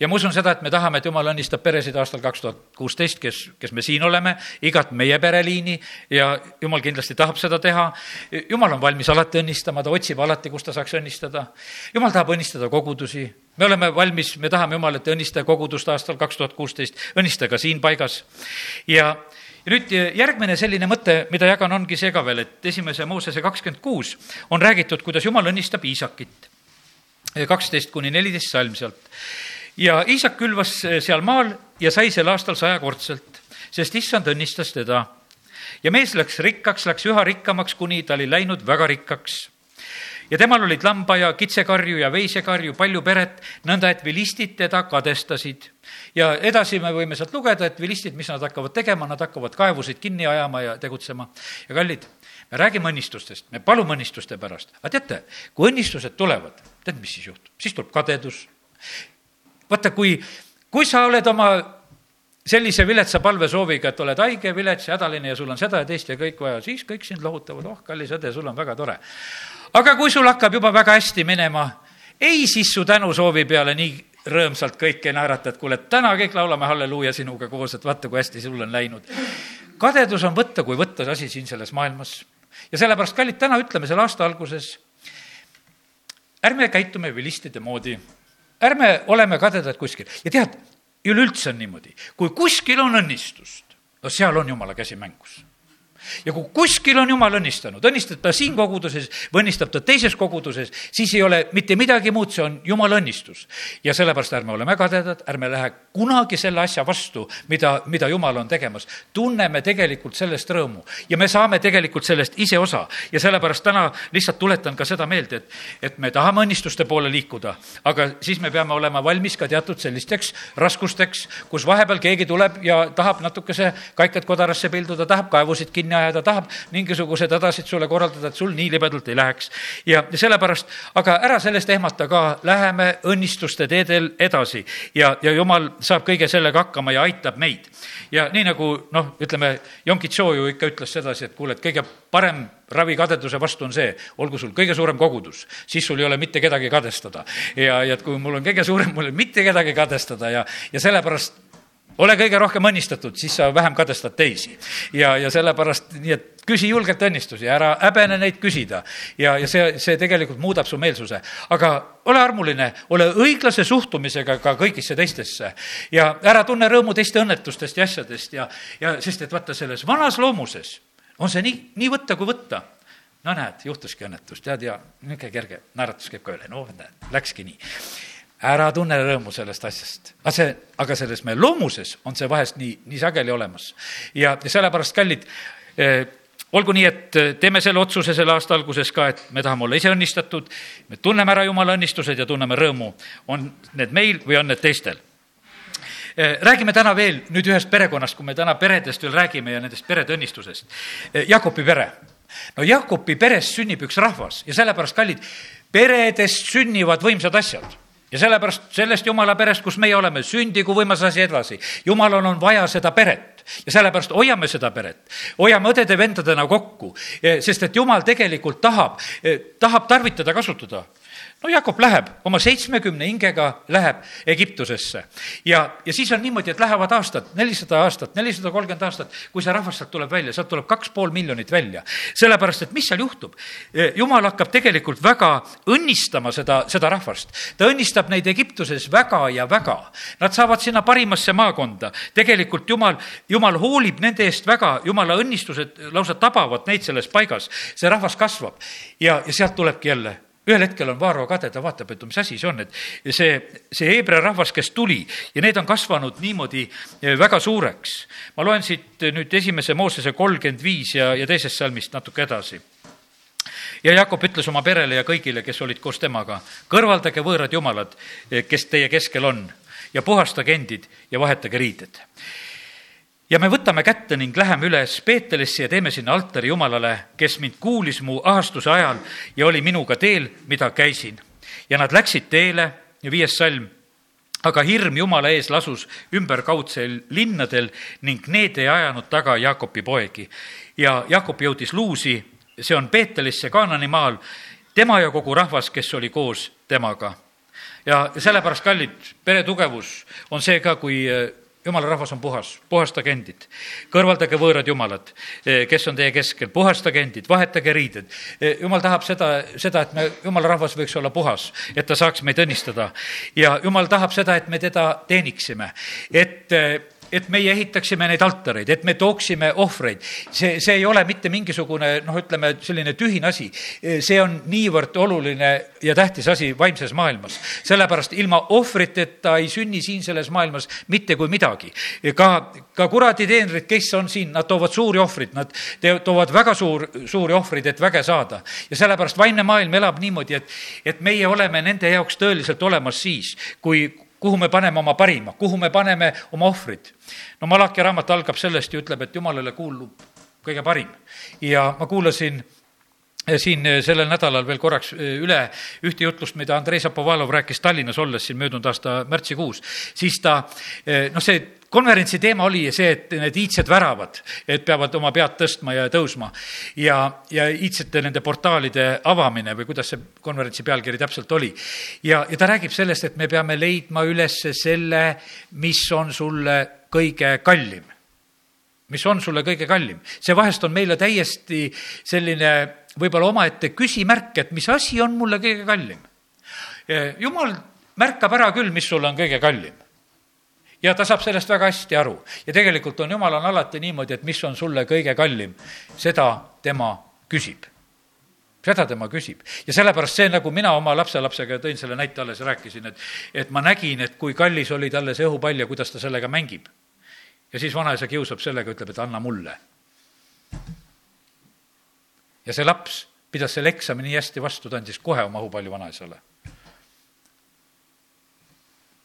ja ma usun seda, et me tahame, et jumal õnnistab peresid aastal kaks tuhat kuusteist, kes, kes me siin oleme, igat meie pereliini ja jumal kindlasti tahab seda teha. jumal on valmis alati õnnistama, ta otsib alati, kus ta saaks õnnistada. jumal tahab õnnistada kogudusi, me oleme valmis, me tahame Jumal, et õnnista kogudust aastal kaks tuhat kuusteist, õnnista ka siin paigas. ja, ja nüüd järgmine selline mõte, mida jagan, ongi see ka veel, et esimese Moosese kakskümmend kuus on räägitud, kuidas Jumal õnnistab Iisakit kaksteist kuni neliteist salm sealt. ja Iisak külvas seal maal ja sai sel aastal sajakordselt, sest issand õnnistas teda. ja mees läks rikkaks, läks üha rikkamaks, kuni ta oli läinud väga rikkaks ja temal olid lamba ja kitsekarju ja veisekarju, palju peret, nõnda et vilistid teda kadestasid. ja edasi me võime sealt lugeda, et vilistid, mis nad hakkavad tegema, nad hakkavad kaevusid kinni ajama ja tegutsema. ja kallid, me räägime õnnistustest, me palume õnnistuste pärast, aga teate, kui õnnistused tulevad, tead, mis siis juhtub? siis tuleb kadedus. vaata, kui, kui sa oled oma sellise viletsa palvesooviga, et oled haige, vilets hädaline ja sul on seda ja teist ja kõik vaja, siis kõik sind lohutavad, oh, kallis õde, sul on väga tore. aga kui sul hakkab juba väga hästi minema, ei siis su tänusoovi peale nii rõõmsalt kõike naerata, et kuule, täna kõik laulame halleluuja sinuga koos, et vaata, kui hästi sul on läinud. kadedus on võtta kui võtta asi siin selles maailmas. ja sellepärast, kallid, täna ütleme selle aasta alguses ärme käitume vilistide moodi, ärme oleme kadedad kuskil. Ja tead, üleüldse on niimoodi, kui kuskil on õnnistust, no seal on jumala käsi mängus ja kui kuskil on jumal õnnistanud, õnnistab ta siin koguduses või õnnistab ta teises koguduses, siis ei ole mitte midagi muud, see on jumala õnnistus. ja sellepärast ärme oleme kadedad, ärme lähe kunagi selle asja vastu, mida, mida jumal on tegemas. tunneme tegelikult sellest rõõmu ja me saame tegelikult sellest ise osa ja sellepärast täna lihtsalt tuletan ka seda meelde, et, et me tahame õnnistuste poole liikuda, aga siis me peame olema valmis ka teatud sellisteks raskusteks, kus vahepeal keegi tuleb ja tahab natukese kaikad kodarasse pilduda, tahab kaevusid kinni ajada, tahab mingisugused hädasid sulle korraldada, et sul nii libedalt ei läheks. ja sellepärast, aga ära sellest ehmata ka, läheme õnnistuste teedel edasi ja, ja jumal saab kõige sellega hakkama ja aitab meid. ja nii nagu noh, ütleme, Jonkitšoo ju ikka ütles sedasi, et kuule, et kõige parem ravi kadeduse vastu on see, olgu sul kõige suurem kogudus, siis sul ei ole mitte kedagi kadestada. ja, ja et kui mul on kõige suurem, mul ei ole mitte kedagi kadestada ja, ja sellepärast ole kõige rohkem õnnistatud, siis sa vähem kadestad teisi. ja, ja sellepärast, nii et küsi julgelt õnnistusi, ära häbene neid küsida. ja, ja see, see tegelikult muudab su meelsuse. aga ole armuline, ole õiglase suhtumisega ka kõigisse teistesse. ja ära tunne rõõmu teiste õnnetustest ja asjadest ja, ja sest et vaata, selles vanas loomuses on see nii, nii võtta kui võtta no näed, juhtuski õnnetus, tead, ja niisugune kerge naeratus käib ka üle, no näed, läkski nii ära tunne rõõmu sellest asjast. aga see, aga selles meie loomuses on see vahest nii, nii sageli olemas. ja, sellepärast, kallid eh,, olgu nii, et eh, teeme selle otsuse selle aasta alguses ka, et me tahame olla ise õnnistatud, me tunneme ära jumala õnnistused ja tunneme rõõmu. on need meil või on need teistel? Eh, räägime täna veel nüüd ühest perekonnast, kui me täna peredest veel räägime ja nendest perede õnnistusest. Eh, Jakobi pere. no Jakobi perest sünnib üks rahvas ja sellepärast, kallid, peredest sünnivad võimsad asjad ja sellepärast sellest jumala perest, kus meie oleme, sündigu võimas asi edasi. jumalal on vaja seda peret. Ja sellepärast hoiame seda peret, hoiame õdede-vendadena kokku, sest et jumal tegelikult tahab, tahab tarvitada, kasutada no Jakob läheb oma seitsmekümne hingega, läheb Egiptusesse. ja, ja siis on niimoodi, et lähevad aastad, nelisada aastat, nelisada kolmkümmend aastat, kui see rahvas sealt tuleb välja, sealt tuleb kaks pool miljonit välja. sellepärast, et mis seal juhtub? jumal hakkab tegelikult väga õnnistama seda, seda rahvast. ta õnnistab neid Egiptuses väga ja väga. Nad saavad sinna parimasse maakonda. tegelikult Jumal, Jumal hoolib nende eest väga, Jumala õnnistused lausa tabavad neid selles paigas. see rahvas kasvab ja, ja sealt tulebki jälle ühel hetkel on Vaaro kade, ta vaatab, et mis asi see on, et see, see Heebrea rahvas, kes tuli ja need on kasvanud niimoodi eh, väga suureks. ma loen siit nüüd esimese Moosese kolmkümmend viis ja, ja teisest salmist natuke edasi ja Jakob ütles oma perele ja kõigile, kes olid koos temaga, kõrvaldage võõrad jumalad, eh, kes teie keskel on ja puhastage endid ja vahetage riided ja me võtame kätte ning läheme üles Peetelisse ja teeme sinna altari Jumalale, kes mind kuulis mu ahastuse ajal ja oli minuga teel, mida käisin. ja nad läksid teele ja viies salm aga hirm Jumala ees lasus ümberkaudseil linnadel ning need ei ajanud taga Jaakopi poegi. ja Jaakop jõudis Luusi, see on Peetelisse Kaanani maal, tema ja kogu rahvas, kes oli koos temaga. ja sellepärast, kallid, pere tugevus on see ka, kui jumala rahvas on puhas, puhastage endid. kõrvaldage võõrad jumalad, eh, kes on teie keskel, puhastage endid, vahetage riided. Eh, jumal tahab seda, seda, et me, jumala rahvas võiks olla puhas, et ta saaks meid õnnistada. ja jumal tahab seda, et me teda teeniksime, et eh, et meie ehitaksime neid altareid, et me tooksime ohvreid. see, see ei ole mitte mingisugune noh, ütleme selline tühine asi. see on niivõrd oluline ja tähtis asi vaimses maailmas. sellepärast ilma ohvriteta ei sünni siin selles maailmas mitte kui midagi. ka, ka kuradi teenrid, kes on siin, nad toovad suuri ohvreid, nad toovad väga suur, suuri ohvreid, et väge saada. ja sellepärast vaimne maailm elab niimoodi, et, et meie oleme nende jaoks tõeliselt olemas siis, kui kuhu me paneme oma parima, kuhu me paneme oma ohvrid. no Malachi raamat algab sellest ja ütleb, et jumalale kuulub kõige parim. ja ma kuulasin siin sellel nädalal veel korraks üle ühte jutlust, mida Andrei Zapovalov rääkis Tallinnas olles siin möödunud aasta märtsikuus, siis ta noh, see konverentsi teema oli see, et need iidsed väravad, et peavad oma pead tõstma ja tõusma. ja, ja iidsete nende portaalide avamine või kuidas see konverentsi pealkiri täpselt oli. ja, ja ta räägib sellest, et me peame leidma üles selle, mis on sulle kõige kallim. mis on sulle kõige kallim. see vahest on meile täiesti selline võib-olla omaette küsimärk, et mis asi on mulle kõige kallim. jumal märkab ära küll, mis sulle on kõige kallim ja ta saab sellest väga hästi aru. ja tegelikult on jumal on alati niimoodi, et mis on sulle kõige kallim, seda tema küsib. seda tema küsib. ja sellepärast see, nagu mina oma lapselapsega tõin selle näite alles, rääkisin, et, et ma nägin, et kui kallis oli talle see õhupall ja kuidas ta sellega mängib. ja siis vanaisa kiusab sellega, ütleb, et anna mulle. ja see laps pidas selle eksami nii hästi vastu, ta andis kohe oma õhupalli vanaisale.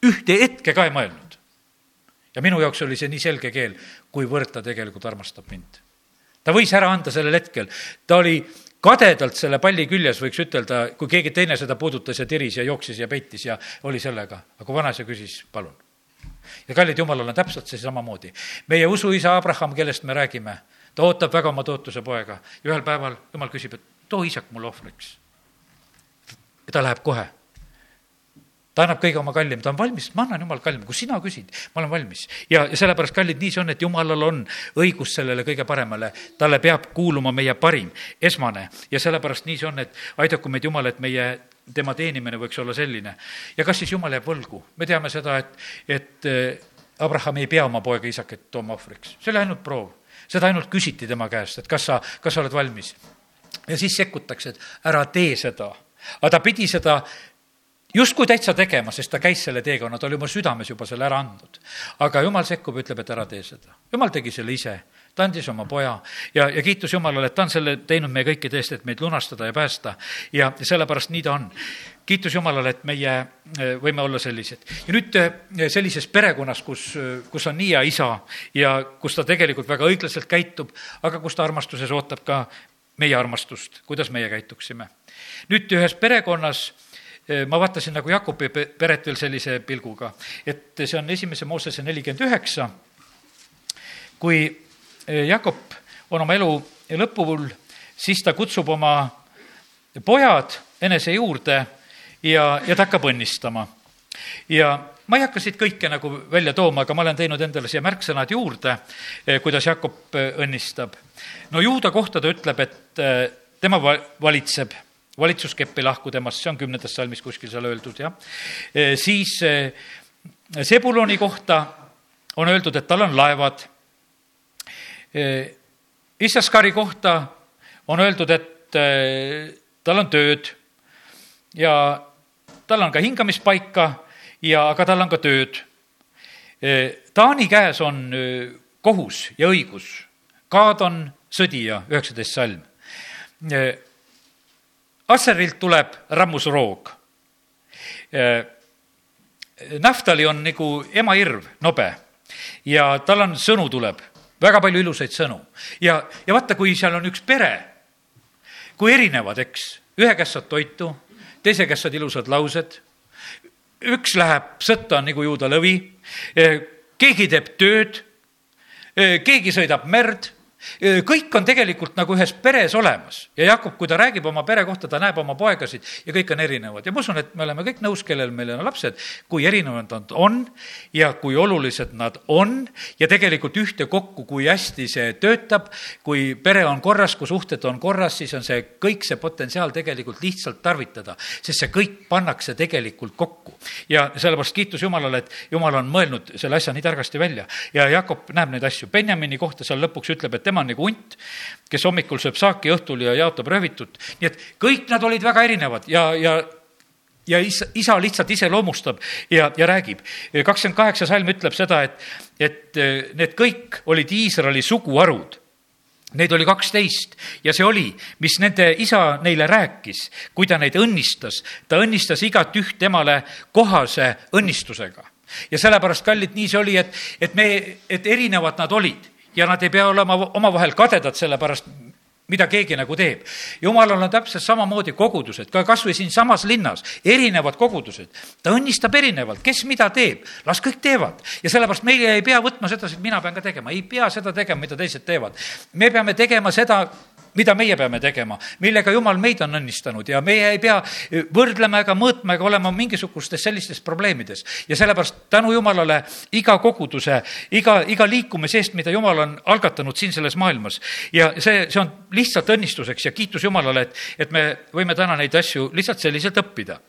ühte hetke ka ei mõelnud ja minu jaoks oli see nii selge keel, kuivõrd ta tegelikult armastab mind. ta võis ära anda sellel hetkel, ta oli kadedalt selle palli küljes, võiks ütelda, kui keegi teine seda puudutas ja tiris ja jooksis ja peitis ja oli sellega, aga vanaisa küsis, palun. ja kallid jumalal on täpselt see samamoodi. meie usuisa Abraham, kellest me räägime, ta ootab väga oma tootuse poega ja ühel päeval jumal küsib, et too isak mulle ohvriks. ja ta läheb kohe ta annab kõige oma kallim, ta on valmis, ma annan jumal kallim, kui sina küsid, ma olen valmis. ja, ja sellepärast, kallid, nii see on, et jumalal on õigus sellele kõige paremale, talle peab kuuluma meie parim, esmane. ja sellepärast nii see on, et aidaku meid Jumal, et meie tema teenimine võiks olla selline. ja kas siis Jumal jääb võlgu? me teame seda, et, et eh, Abraham ei pea oma poega isakat tooma ohvriks, see oli ainult proov. seda ainult küsiti tema käest, et kas sa, kas sa oled valmis. ja siis sekkutakse, et ära tee seda. aga ta pidi seda justkui täitsa tegema, sest ta käis selle teekonna, ta oli oma südames juba selle ära andnud. aga jumal sekkub ja ütleb, et ära tee seda. jumal tegi selle ise, ta andis oma poja ja, ja kiitus Jumalale, et ta on selle teinud meie kõikide eest, et meid lunastada ja päästa ja, sellepärast nii ta on. kiitus Jumalale, et meie eh, võime olla sellised. ja nüüd eh, sellises perekonnas, kus, kus on nii hea isa ja kus ta tegelikult väga õiglaselt käitub, aga kus ta armastuses ootab ka meie armastust, kuidas meie käituksime. nüüd ühes perekonnas ma vaatasin nagu Jakobi peret veel sellise pilguga, et see on esimese Moosese nelikümmend üheksa, kui Jakob on oma elu lõpul, siis ta kutsub oma pojad enese juurde ja, ja ta hakkab õnnistama. ja ma ei hakka siit kõike nagu välja tooma, aga ma olen teinud endale siia märksõnad juurde, kuidas Jakob õnnistab. no juuda kohta ta ütleb, et tema valitseb valitsuskepp ei lahku temast, see on kümnendas salmis kuskil seal öeldud, jah. E, siis e, Sebuloni kohta on öeldud, et tal on laevad. E, Issaskari kohta on öeldud, et tal on tööd ja tal on ka hingamispaika ja, aga tal on ka tööd. Taani käes on kohus ja õigus. Kaad on sõdija, üheksateist salm Asserilt tuleb rammusroog. Äh, Naftali on nagu ema irv, nobe. Ja tal on sõnu tuleb, väga palju ilusaid sõnu. ja, ja vaata, kui seal on üks pere, kui erinevad, eks, ühe käest saad toitu, teise käest saad ilusad laused, üks läheb sõtta nagu juuda lõvi, äh, keegi teeb tööd, äh, keegi sõidab merd kõik on tegelikult nagu ühes peres olemas ja Jakob, kui ta räägib oma pere kohta, ta näeb oma poegasid ja kõik on erinevad ja ma usun, et me oleme kõik nõus, kellel meil on lapsed, kui erinevad nad on ja kui olulised nad on ja tegelikult ühtekokku, kui hästi see töötab, kui pere on korras, kui suhted on korras, siis on see kõik see potentsiaal tegelikult lihtsalt tarvitada, sest see kõik pannakse tegelikult kokku. ja sellepärast kiitus Jumalale, et Jumal on mõelnud selle asja nii targasti välja ja Jakob näeb neid asju. Benjamini kohta seal lõpuks ütleb, et tema on nagu hunt, kes hommikul sööb saaki, õhtul ja jaotab röövitut. nii et kõik nad olid väga erinevad ja, ja ja isa, isa lihtsalt iseloomustab ja, ja räägib. kakskümmend kaheksa salm ütleb seda, et, et eh, need kõik olid Iisraeli suguharud. Neid oli kaksteist ja see oli, mis nende isa neile rääkis, kui ta neid õnnistas. ta õnnistas igat üht temale kohase õnnistusega. ja sellepärast, kallid, nii see oli, et, et me, et erinevad nad olid ja nad ei pea olema omavahel kadedad selle pärast, mida keegi nagu teeb. jumalal on täpselt samamoodi kogudused, ka kas või siinsamas linnas, erinevad kogudused. ta õnnistab erinevalt, kes mida teeb, las kõik teevad. ja sellepärast meie ei pea võtma sedasi, et mina pean ka tegema, ei pea seda tegema, mida teised teevad. me peame tegema seda, mida meie peame tegema, millega Jumal meid on õnnistanud ja meie ei pea võrdlema ega mõõtma ega olema mingisugustes sellistes probleemides. ja sellepärast tänu Jumalale iga koguduse, iga, iga liikumise eest, mida Jumal on algatanud siin selles maailmas. ja see, see on lihtsalt õnnistuseks ja kiitus Jumalale, et, et me võime täna neid asju lihtsalt selliselt õppida.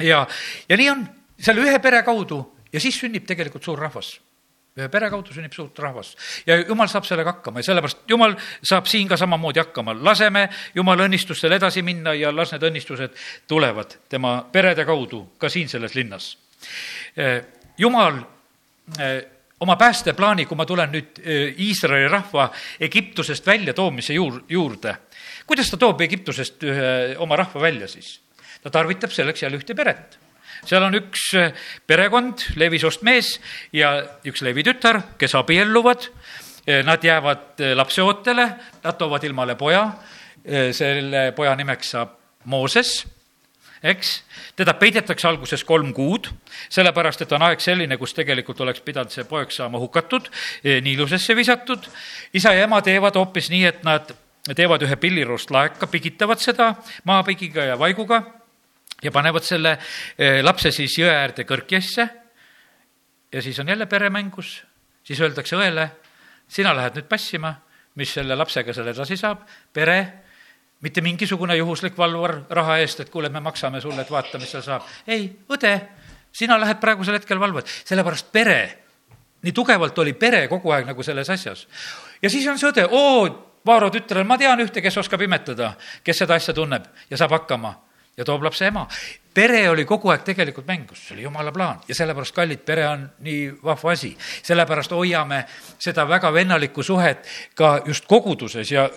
ja, ja nii on, selle ühe pere kaudu ja siis sünnib tegelikult suur rahvas pere kaudu sünnib suurt rahvast ja jumal saab sellega hakkama ja sellepärast jumal saab siin ka samamoodi hakkama. laseme jumala õnnistustel edasi minna ja las need õnnistused tulevad tema perede kaudu ka siin selles linnas. Jumal oma päästeplaani, kui ma tulen nüüd Iisraeli rahva Egiptusest väljatoomise juur-, juurde, kuidas ta toob Egiptusest ühe oma rahva välja siis? ta tarvitab selleks jälle ühte peret seal on üks eh, perekond, Levi soost mees ja üks Levi tütar, kes abielluvad. Eh, nad jäävad eh, lapseootele, nad toovad ilmale poja. selle poja nimeks saab Mooses eks, teda peidetakse alguses kolm kuud, sellepärast et on aeg selline, kus tegelikult oleks pidanud see poeg saama hukatud, niilusesse visatud. isa ja ema teevad hoopis nii, et nad teevad ühe pilliroost laeka, pigitavad seda maapigiga ja vaiguga ja panevad selle eh, lapse siis jõe äärde kõrkjasse ja siis on jälle pere mängus, siis öeldakse õele, sina lähed nüüd passima, mis selle lapsega seal edasi saab, pere, mitte mingisugune juhuslik valvur raha eest, et kuule, me maksame sulle, et vaata, mis seal saab. ei, õde, sina lähed praegusel hetkel valvad, sellepärast pere, nii tugevalt oli pere kogu aeg nagu selles asjas. ja siis on see õde, oo, Vaaro tütrel, ma tean ühte, kes oskab imetada, kes seda asja tunneb ja saab hakkama ja toob lapse ema. pere oli kogu aeg tegelikult mängus, see oli jumala plaan ja sellepärast, kallid, pere on nii vahva asi. sellepärast hoiame seda väga vennalikku suhet ka just koguduses ja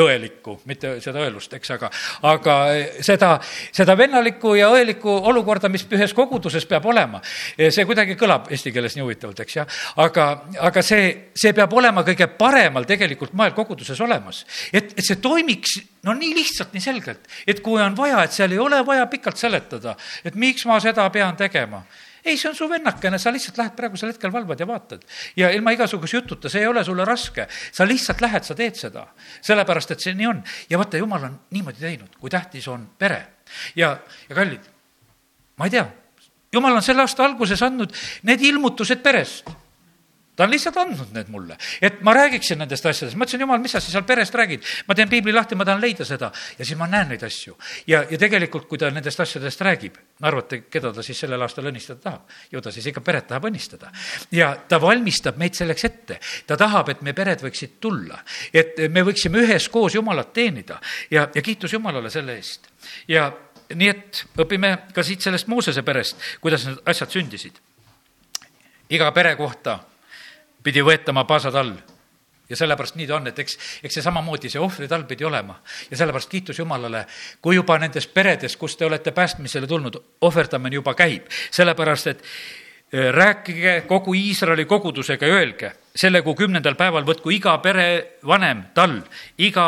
õelikku, mitte seda õelust, eks, aga, aga seda, seda vennalikku ja õelikku olukorda, mis ühes koguduses peab olema, see kuidagi kõlab eesti keeles nii huvitavalt, eks jah, aga, aga see, see peab olema kõige paremal tegelikult moel koguduses olemas. et, et see toimiks no nii lihtsalt, nii selgelt, et kui on vaja, et seal ei ole vaja pikalt seletada, et miks ma seda pean tegema ei, see on su vennakene, sa lihtsalt lähed praegusel hetkel valvad ja vaatad. ja ilma igasuguse jututa, see ei ole sulle raske. sa lihtsalt lähed, sa teed seda. sellepärast, et see nii on. ja vaata, jumal on niimoodi teinud, kui tähtis on pere. ja, ja kallid, ma ei tea, jumal on selle aasta alguses andnud need ilmutused perest ta on lihtsalt andnud need mulle, et ma räägiksin nendest asjadest, ma ütlesin, jumal, mis sa siis seal perest räägid, ma teen piibli lahti, ma tahan leida seda ja siis ma näen neid asju. ja, ja tegelikult, kui ta nendest asjadest räägib, arvate, keda ta siis sellel aastal õnnistada tahab? ju ta siis ikka peret tahab õnnistada. ja ta valmistab meid selleks ette, ta tahab, et meie pered võiksid tulla, et me võiksime üheskoos Jumalat teenida ja, ja kiitus Jumalale selle eest. ja nii et õpime ka siit sellest Moosese perest, kuidas need asjad sündisid. iga pere kohta pidi võetama paasatall ja sellepärast nii ta on, et eks, eks see samamoodi, see ohvritall pidi olema. ja sellepärast kiitus Jumalale, kui juba nendes peredes, kus te olete päästmisele tulnud, ohverdamine juba käib, sellepärast et rääkige kogu Iisraeli kogudusega ja öelge, selle kuu kümnendal päeval võtku iga perevanem tall, iga,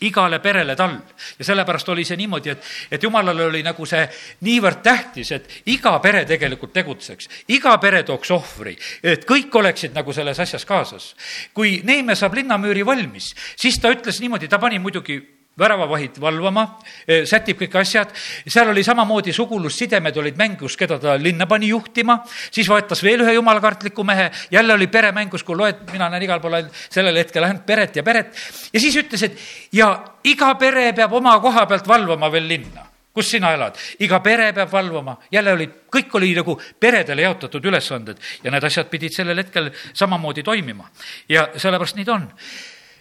igale perele tall. ja sellepärast oli see niimoodi, et, et jumalale oli nagu see niivõrd tähtis, et iga pere tegelikult tegutseks, iga pere tooks ohvri, et kõik oleksid nagu selles asjas kaasas. kui Neeme saab linnamüüri valmis, siis ta ütles niimoodi, ta pani muidugi väravavahid valvama, e, sätib kõik asjad, seal oli samamoodi sugulussidemed olid mängus, keda ta linna pani juhtima, siis vahetas veel ühe jumalakartliku mehe, jälle oli pere mängus, kui loed, mina näen igal pool ainult sellel hetkel ainult peret ja peret, ja siis ütles, et ja iga pere peab oma koha pealt valvama veel linna. Kus sina elad, iga pere peab valvama, jälle olid, kõik oli nagu peredele jaotatud ülesanded. Ja need asjad pidid sellel hetkel samamoodi toimima. ja sellepärast nii ta on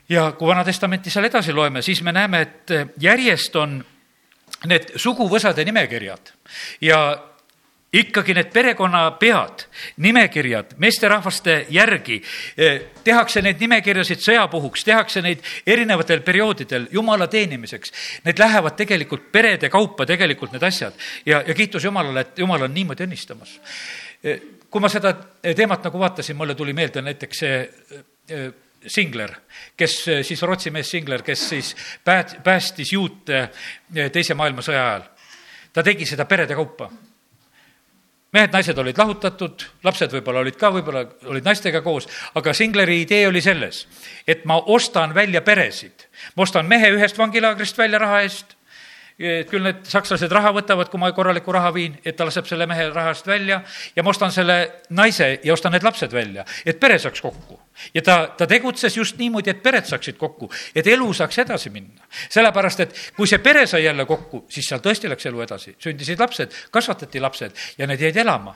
ja kui Vana-testamenti seal edasi loeme, siis me näeme, et järjest on need suguvõsade nimekirjad ja ikkagi need perekonnapead, nimekirjad meesterahvaste järgi, eh, tehakse neid nimekirjasid sõjapuhuks, tehakse neid erinevatel perioodidel jumala teenimiseks. Need lähevad tegelikult perede kaupa, tegelikult need asjad. ja, ja kiitus Jumalale, et Jumal on niimoodi õnnistamas. Eh, kui ma seda teemat nagu vaatasin, mulle tuli meelde näiteks see eh, Singler, kes eh, siis, Rootsi mees Singler, kes siis päät-, päästis juute eh, Teise maailmasõja ajal. ta tegi seda perede kaupa. mehed-naised olid lahutatud, lapsed võib-olla olid ka, võib-olla olid naistega koos, aga Singleri idee oli selles, et ma ostan välja peresid. ma ostan mehe ühest vangilaagrist välja raha eest, küll need sakslased raha võtavad, kui ma korraliku raha viin, et ta laseb selle mehe rahast välja ja ma ostan selle naise ja ostan need lapsed välja, et pere saaks kokku. ja ta, ta tegutses just niimoodi, et pered saaksid kokku, et elu saaks edasi minna. sellepärast, et kui see pere sai jälle kokku, siis seal tõesti läks elu edasi, sündisid lapsed, kasvatati lapsed ja need jäid elama.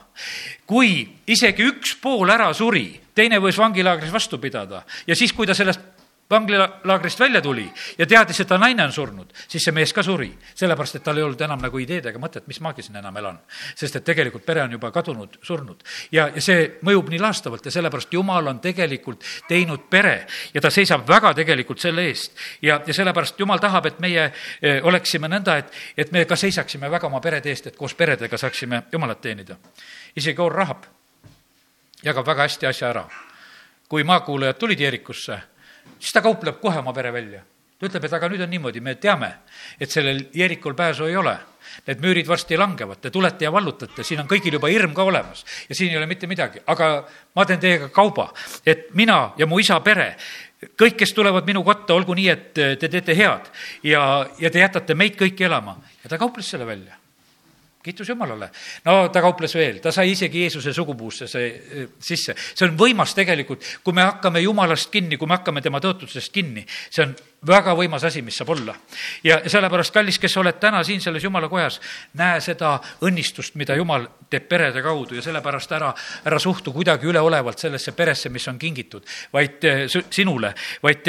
kui isegi üks pool ära suri, teine võis vangilaagris vastu pidada ja siis, kui ta sellest vanglilaagrist välja tuli ja teadis, et ta naine on surnud, siis see mees ka suri. sellepärast, et tal ei olnud enam nagu ideed ega mõtet, mis ma siin enam elan. sest et tegelikult pere on juba kadunud, surnud. ja, ja see mõjub nii laastavalt ja sellepärast Jumal on tegelikult teinud pere ja ta seisab väga tegelikult selle eest. ja, ja sellepärast Jumal tahab, et meie eh, oleksime nõnda, et, et me ka seisaksime väga oma perede eest, et koos peredega saaksime Jumalat teenida. isegi Or Rahab jagab väga hästi asja ära. kui maakuulajad tulid Jeerikusse siis ta kaupleb kohe oma pere välja. ta ütleb, et aga nüüd on niimoodi, me teame, et sellel Jeerikul pääsu ei ole. Need müürid varsti langevad, te tulete ja vallutate, siin on kõigil juba hirm ka olemas ja siin ei ole mitte midagi, aga ma teen teiega kauba, et mina ja mu isa pere kõik, kes tulevad minu kotta, olgu nii, et te teete head ja, ja te jätate meid kõiki elama ja ta kauples selle välja kiitus Jumalale. no ta kauples veel, ta sai isegi Jeesuse sugupuusse see eh, sisse. see on võimas tegelikult, kui me hakkame Jumalast kinni, kui me hakkame tema tõotusest kinni, see on väga võimas asi, mis saab olla. ja sellepärast, kallis, kes oled täna siin selles Jumala kojas, näe seda õnnistust, mida Jumal teeb perede kaudu ja sellepärast ära, ära suhtu kuidagi üleolevalt sellesse peresse, mis on kingitud, vaid eh, sinule, vaid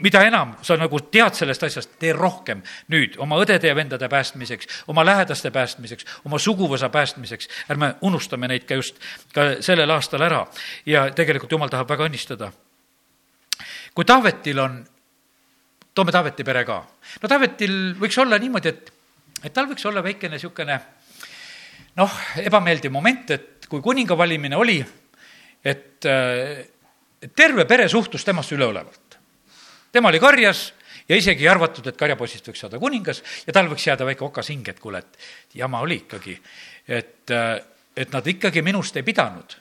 mida enam sa nagu tead sellest asjast, tee rohkem nüüd oma õdede ja vendade päästmiseks, oma lähedaste päästmiseks, oma suguvõsa päästmiseks. ärme unustame neid ka just ka sellel aastal ära ja tegelikult jumal tahab väga õnnistada. kui Taavetil on toome Taaveti pere ka. no Taavetil võiks olla niimoodi, et, et tal võiks olla väikene niisugune noh, ebameeldiv moment, et kui kuninga valimine oli, et terve pere suhtus temasse üleolevalt. Tema oli karjas ja isegi ei arvatud, et karjapoisist võiks saada kuningas ja tal võiks jääda väike okas hing, et kuule, et jama oli ikkagi. et, et nad ikkagi minust ei pidanud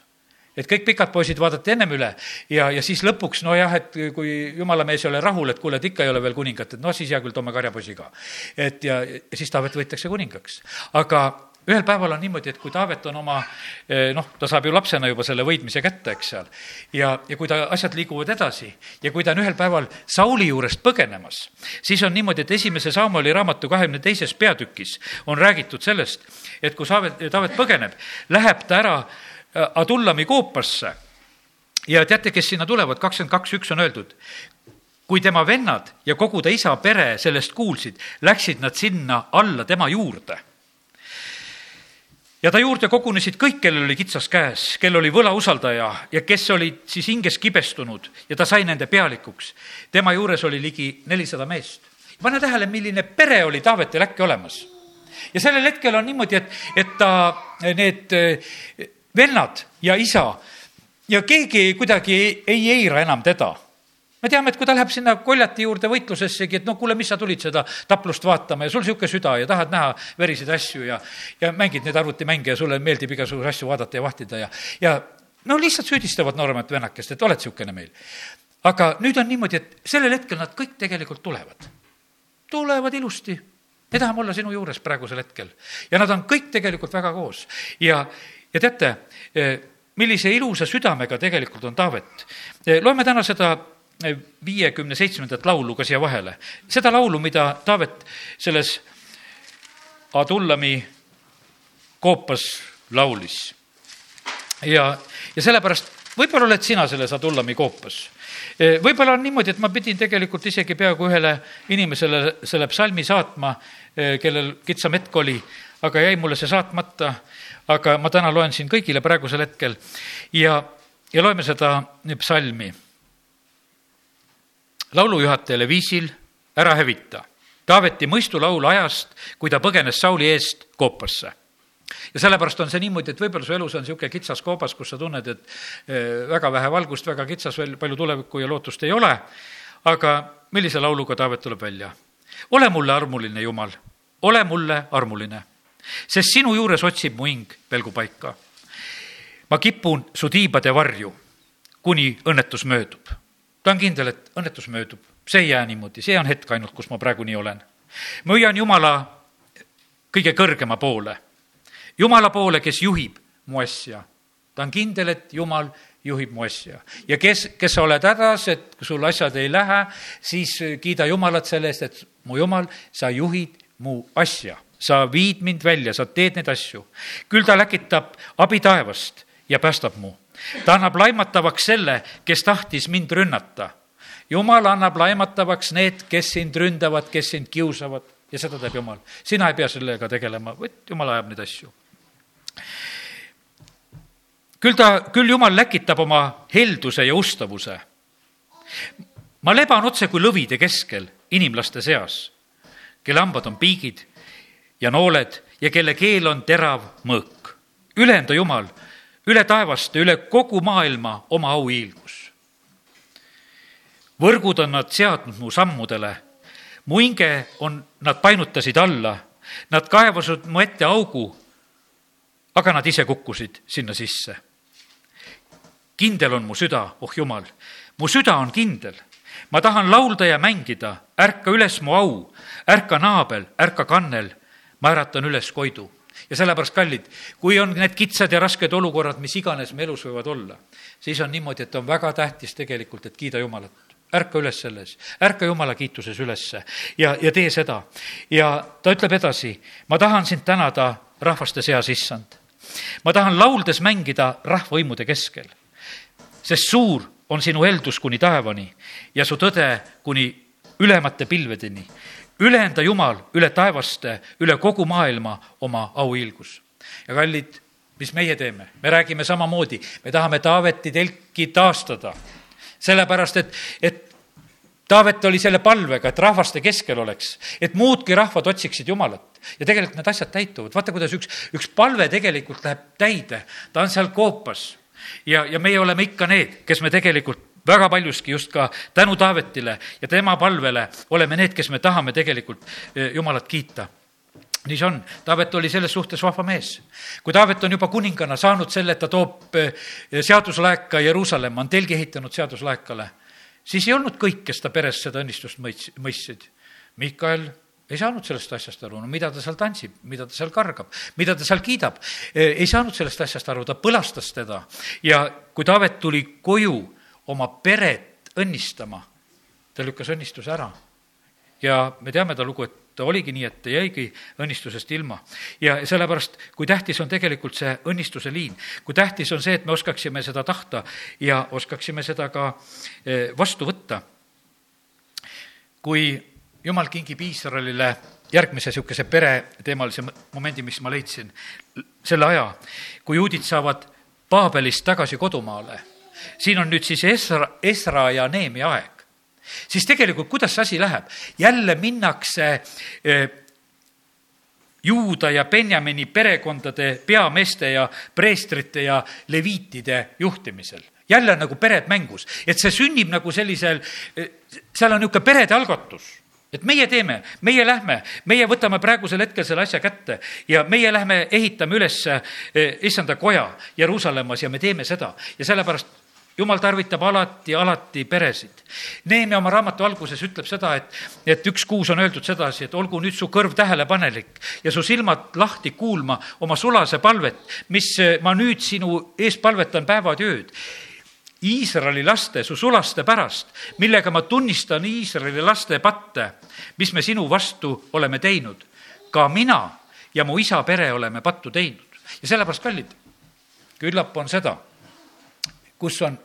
et kõik pikad poisid vaadati ennem üle ja, ja siis lõpuks nojah, et kui jumala mees ei ole rahul, et kuule, et ikka ei ole veel kuningat, et noh, siis hea küll, toome karjapoisi ka. et ja, ja siis Taavet võetakse kuningaks. aga ühel päeval on niimoodi, et kui Taavet on oma eh, noh, ta saab ju lapsena juba selle võitmise kätte, eks seal, ja, ja kui ta, asjad liiguvad edasi ja kui ta on ühel päeval Sauli juurest põgenemas, siis on niimoodi, et esimese Saamoli raamatu kahekümne teises peatükis on räägitud sellest, et kui Taavet, Taavet põgeneb, läheb ta ära eh, Adullami koopasse. Ja teate, kes sinna tulevad, kakskümmend kaks üks on öeldud, kui tema vennad ja kogu ta isa pere sellest kuulsid, läksid nad sinna alla tema juurde ja ta juurde kogunesid kõik, kellel oli kitsas käes, kel oli võlausaldaja ja kes olid siis hinges kibestunud ja ta sai nende pealikuks. tema juures oli ligi nelisada meest. pane tähele, milline pere oli Taavetil äkki olemas. ja sellel hetkel on niimoodi, et, et ta, need eh, vennad ja isa ja keegi kuidagi ei, ei eira enam teda me teame, et kui ta läheb sinna koljati juurde võitlusessegi, et no kuule, mis sa tulid seda taplust vaatama ja sul niisugune süda ja tahad näha veriseid asju ja, ja mängid neid arvutimänge ja sulle meeldib igasuguseid asju vaadata ja vahtida ja, ja no lihtsalt süüdistavad nooremat vennakest, et oled niisugune meil. aga nüüd on niimoodi, et sellel hetkel nad kõik tegelikult tulevad. tulevad ilusti. me tahame olla sinu juures praegusel hetkel. ja nad on kõik tegelikult väga koos. ja, ja teate, eh, millise ilusa südamega tegelikult on Taavet. Eh, loeme täna seda viiekümne seitsmendat laulu ka siia vahele. seda laulu, mida Taavet selles Adullami koopas laulis. ja, ja sellepärast võib-olla oled sina selles Adullami koopas. võib-olla on niimoodi, et ma pidin tegelikult isegi peaaegu ühele inimesele selle psalmi saatma, kellel kitsam hetk oli, aga jäi mulle see saatmata. aga ma täna loen siin kõigile praegusel hetkel ja, ja loeme seda psalmi laulujuhatajale viisil Ära hävita. Taaveti mõistulaul ajast, kui ta põgenes Sauli eest koopasse ja sellepärast on see niimoodi, et võib-olla su elus on niisugune kitsas koobas, kus sa tunned, et eh, väga vähe valgust, väga kitsas, veel palju tulevikku ja lootust ei ole, aga millise lauluga Taavet tuleb välja? ole mulle armuline, Jumal, ole mulle armuline, sest sinu juures otsib mu hing pelgupaika. ma kipun su tiibade varju, kuni õnnetus möödub ta on kindel, et õnnetus möödub, see ei jää niimoodi, see on hetk ainult, kus ma praegu nii olen. ma hüüan Jumala kõige kõrgema poole, Jumala poole, kes juhib mu asja. ta on kindel, et Jumal juhib mu asja. ja kes, kes sa oled hädas, et sul asjad ei lähe, siis kiida Jumalat selle eest, et mu Jumal, sa juhid mu asja. sa viid mind välja, sa teed neid asju. küll ta läkitab abi taevast ja päästab mu ta annab laimatavaks selle, kes tahtis mind rünnata. jumal annab laimatavaks need, kes sind ründavad, kes sind kiusavad ja seda teeb Jumal. sina ei pea sellega tegelema, vaid Jumal ajab neid asju. küll ta, küll Jumal läkitab oma helduse ja ustavuse. ma leban otse kui lõvide keskel inimlaste seas, kelle hambad on piigid ja nooled ja kelle keel on terav mõõk. ülenda Jumal üle taevaste, üle kogu maailma oma auhiilgus. võrgud on nad seadnud mu sammudele, mu hinge on, nad painutasid alla, nad kaevasid mu ette augu, aga nad ise kukkusid sinna sisse. kindel on mu süda, oh jumal, mu süda on kindel. Ma tahan laulda ja mängida, ärka üles mu au, ärka naabel, ärka kannel, ma äratan üles Koidu ja sellepärast, kallid, kui on need kitsad ja rasked olukorrad, mis iganes me elus võivad olla, siis on niimoodi, et on väga tähtis tegelikult, et kiida Jumalat. ärka üles selles, ärka Jumala kiituses ülesse ja, ja tee seda. ja ta ütleb edasi, ma tahan sind tänada rahvaste seas, issand. ma tahan lauldes mängida rahvavõimude keskel, sest suur on sinu heldus kuni taevani ja su tõde kuni ülemate pilvedeni ülenda Jumal üle taevaste, üle kogu maailma oma auhiilgus. ja kallid, mis meie teeme? me räägime samamoodi, me tahame Taaveti telki taastada. sellepärast, et, et Taavet oli selle palvega, et rahvaste keskel oleks, et muudki rahvad otsiksid Jumalat ja tegelikult need asjad täituvad, vaata, kuidas üks, üks palve tegelikult läheb täide, ta on seal koopas ja, ja meie oleme ikka need, kes me tegelikult väga paljuski just ka tänu Taavetile ja tema palvele oleme need, kes me tahame tegelikult eh, Jumalat kiita. Nii see on, Taavet oli selles suhtes vahva mees. kui Taavet on juba kuningana saanud selle, et ta toob eh, seaduslaeka Jeruusalemma, on telgi ehitanud seaduslaekale siis ei olnud kõik, kes ta peres seda õnnistust mõits-, mõistsid. Mikael ei saanud sellest asjast aru, no mida ta seal tantsib, mida ta seal kargab, mida ta seal kiidab. E, ei saanud sellest asjast aru, ta põlastas teda. Ja kui Taavet tuli koju oma peret õnnistama, ta lükkas õnnistuse ära. ja me teame ta lugu, et ta oligi nii, et ta jäigi õnnistusest ilma. ja sellepärast, kui tähtis on tegelikult see õnnistuse liin, kui tähtis on see, et me oskaksime seda tahta ja oskaksime seda ka eh, vastu võtta. kui jumal kingib Iisraelile järgmise niisuguse pereteemalise momendi, mis ma leidsin, selle aja, kui juudid saavad Paabelist tagasi kodumaale. Siin on nüüd siis Esra, Esra ja Neemia aeg siis tegelikult kuidas see asi läheb? jälle minnakse eh, Juuda ja Benjamini perekondade peameeste ja preestrite ja leviitide juhtimisel. jälle nagu pered mängus, et see sünnib nagu sellisel, eh, seal on niisugune perede algatus et meie teeme, meie lähme, meie võtame praegusel hetkel selle asja kätte ja meie lähme ehitame üles eh, issanda koja Jeruusalemmas ja me teeme seda ja sellepärast jumal tarvitab alati, alati peresid. Neemia oma raamatu alguses ütleb seda, et, et üks kuus on öeldud sedasi, et olgu nüüd su kõrv tähelepanelik ja su silmad lahti kuulma oma sulase palvet, mis ma nüüd sinu ees palvetan päevad ja ööd. Iisraeli laste, su sulaste pärast, millega ma tunnistan Iisraeli laste patte, mis me sinu vastu oleme teinud. ka mina ja mu isa pere oleme pattu teinud ja sellepärast, kallid, küllap on seda, kus on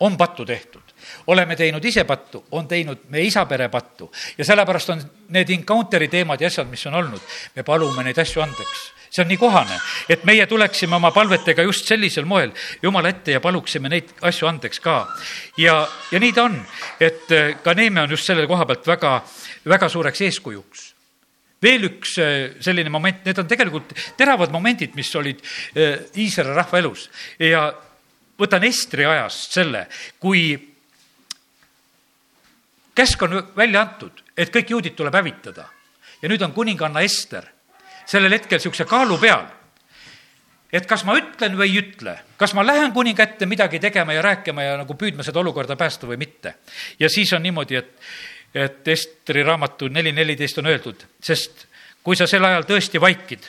on pattu tehtud. oleme teinud ise pattu, on teinud meie isapere pattu ja sellepärast on need encounter'i teemad ja asjad, mis on olnud, me palume neid asju andeks see on nii kohane, et meie tuleksime oma palvetega just sellisel moel Jumala ette ja paluksime neid asju andeks ka. ja, ja nii ta on, et äh, ka Neeme on just selle koha pealt väga, väga suureks eeskujuks veel üks äh, selline moment, need on tegelikult teravad momendid, mis olid äh, Iisraeli rahva elus ja võtan Estri ajast selle, kui käsk on välja antud, et kõik juudid tuleb hävitada. ja nüüd on kuninganna Ester sellel hetkel niisuguse kaalu peal, et kas ma ütlen või ei ütle, kas ma lähen kuninga ette midagi tegema ja rääkima ja nagu püüdma seda olukorda päästa või mitte. ja siis on niimoodi, et, et Estri raamatu neli neliteist on öeldud, sest kui sa sel ajal tõesti vaikid,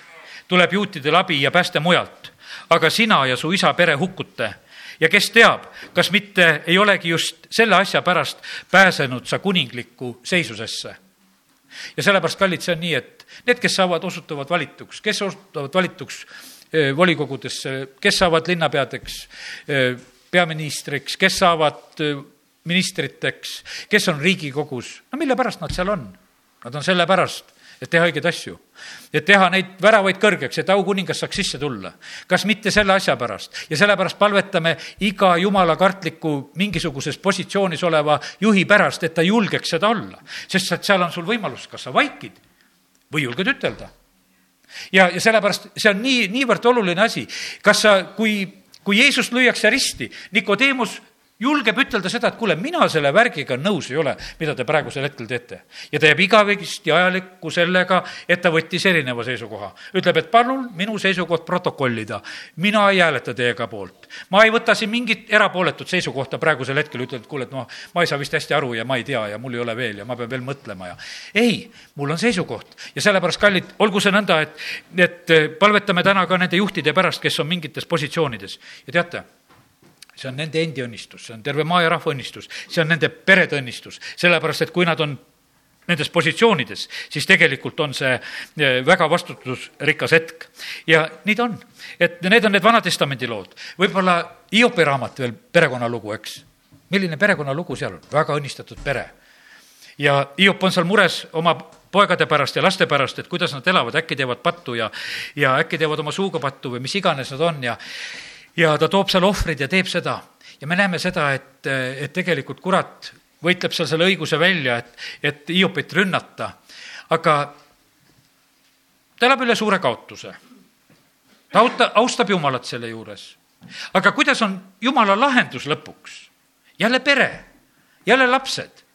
tuleb juutidel abi ja pääste mujalt, aga sina ja su isa pere hukkute ja kes teab, kas mitte ei olegi just selle asja pärast pääsenud sa kuninglikku seisusesse. ja sellepärast, kallid, see on nii, et need, kes saavad, osutuvad valituks, kes osutuvad valituks volikogudesse, kes saavad linnapeadeks, peaministriks, kes saavad ministriteks, kes on Riigikogus, no mille pärast nad seal on? Nad on sellepärast, et teha õigeid asju. et teha neid väravaid kõrgeks, et aukuningas saaks sisse tulla. kas mitte selle asja pärast ja sellepärast palvetame iga jumala kartliku mingisuguses positsioonis oleva juhi pärast, et ta julgeks seda olla. sest et seal on sul võimalus, kas sa vaikid või julged ütelda. ja, ja sellepärast see on nii, niivõrd oluline asi. kas sa, kui kui Jeesust lüüakse risti, Nikodeemus julgeb ütelda seda, et kuule, mina selle värgiga nõus ei ole, mida te praegusel hetkel teete. ja ta jääb igavesti ajalikku sellega, et ta võttis erineva seisukoha. ütleb, et palun minu seisukoht protokollida. mina ei hääleta teiega poolt. ma ei võta siin mingit erapooletut seisukohta praegusel hetkel, ütled, et kuule, et noh, ma ei saa vist hästi aru ja ma ei tea ja mul ei ole veel ja ma pean veel mõtlema ja ei, mul on seisukoht ja sellepärast, kallid, olgu see nõnda, et, et palvetame täna ka nende juhtide pärast, kes on mingites positsioonides ja teate see on nende endi õnnistus, see on terve maa ja rahva õnnistus, see on nende perede õnnistus, sellepärast et kui nad on nendes positsioonides, siis tegelikult on see eh, väga vastutusrikas hetk. ja nii ta on, et need on need Vana-testamendi lood. võib-olla Hiopi raamat veel perekonnalugu, eks. milline perekonnalugu seal on, väga õnnistatud pere. ja Hiop on seal mures oma poegade pärast ja laste pärast, et kuidas nad elavad, äkki teevad pattu ja, ja äkki teevad oma suuga pattu või mis iganes nad on ja ja ta toob seal ohvrid ja teeb seda. ja me näeme seda, et, et tegelikult kurat võitleb seal selle õiguse välja, et, et Hiopit rünnata. aga ta elab üle suure kaotuse. ta auta, austab Jumalat selle juures. aga kuidas on Jumala lahendus lõpuks? jälle pere, jälle lapsed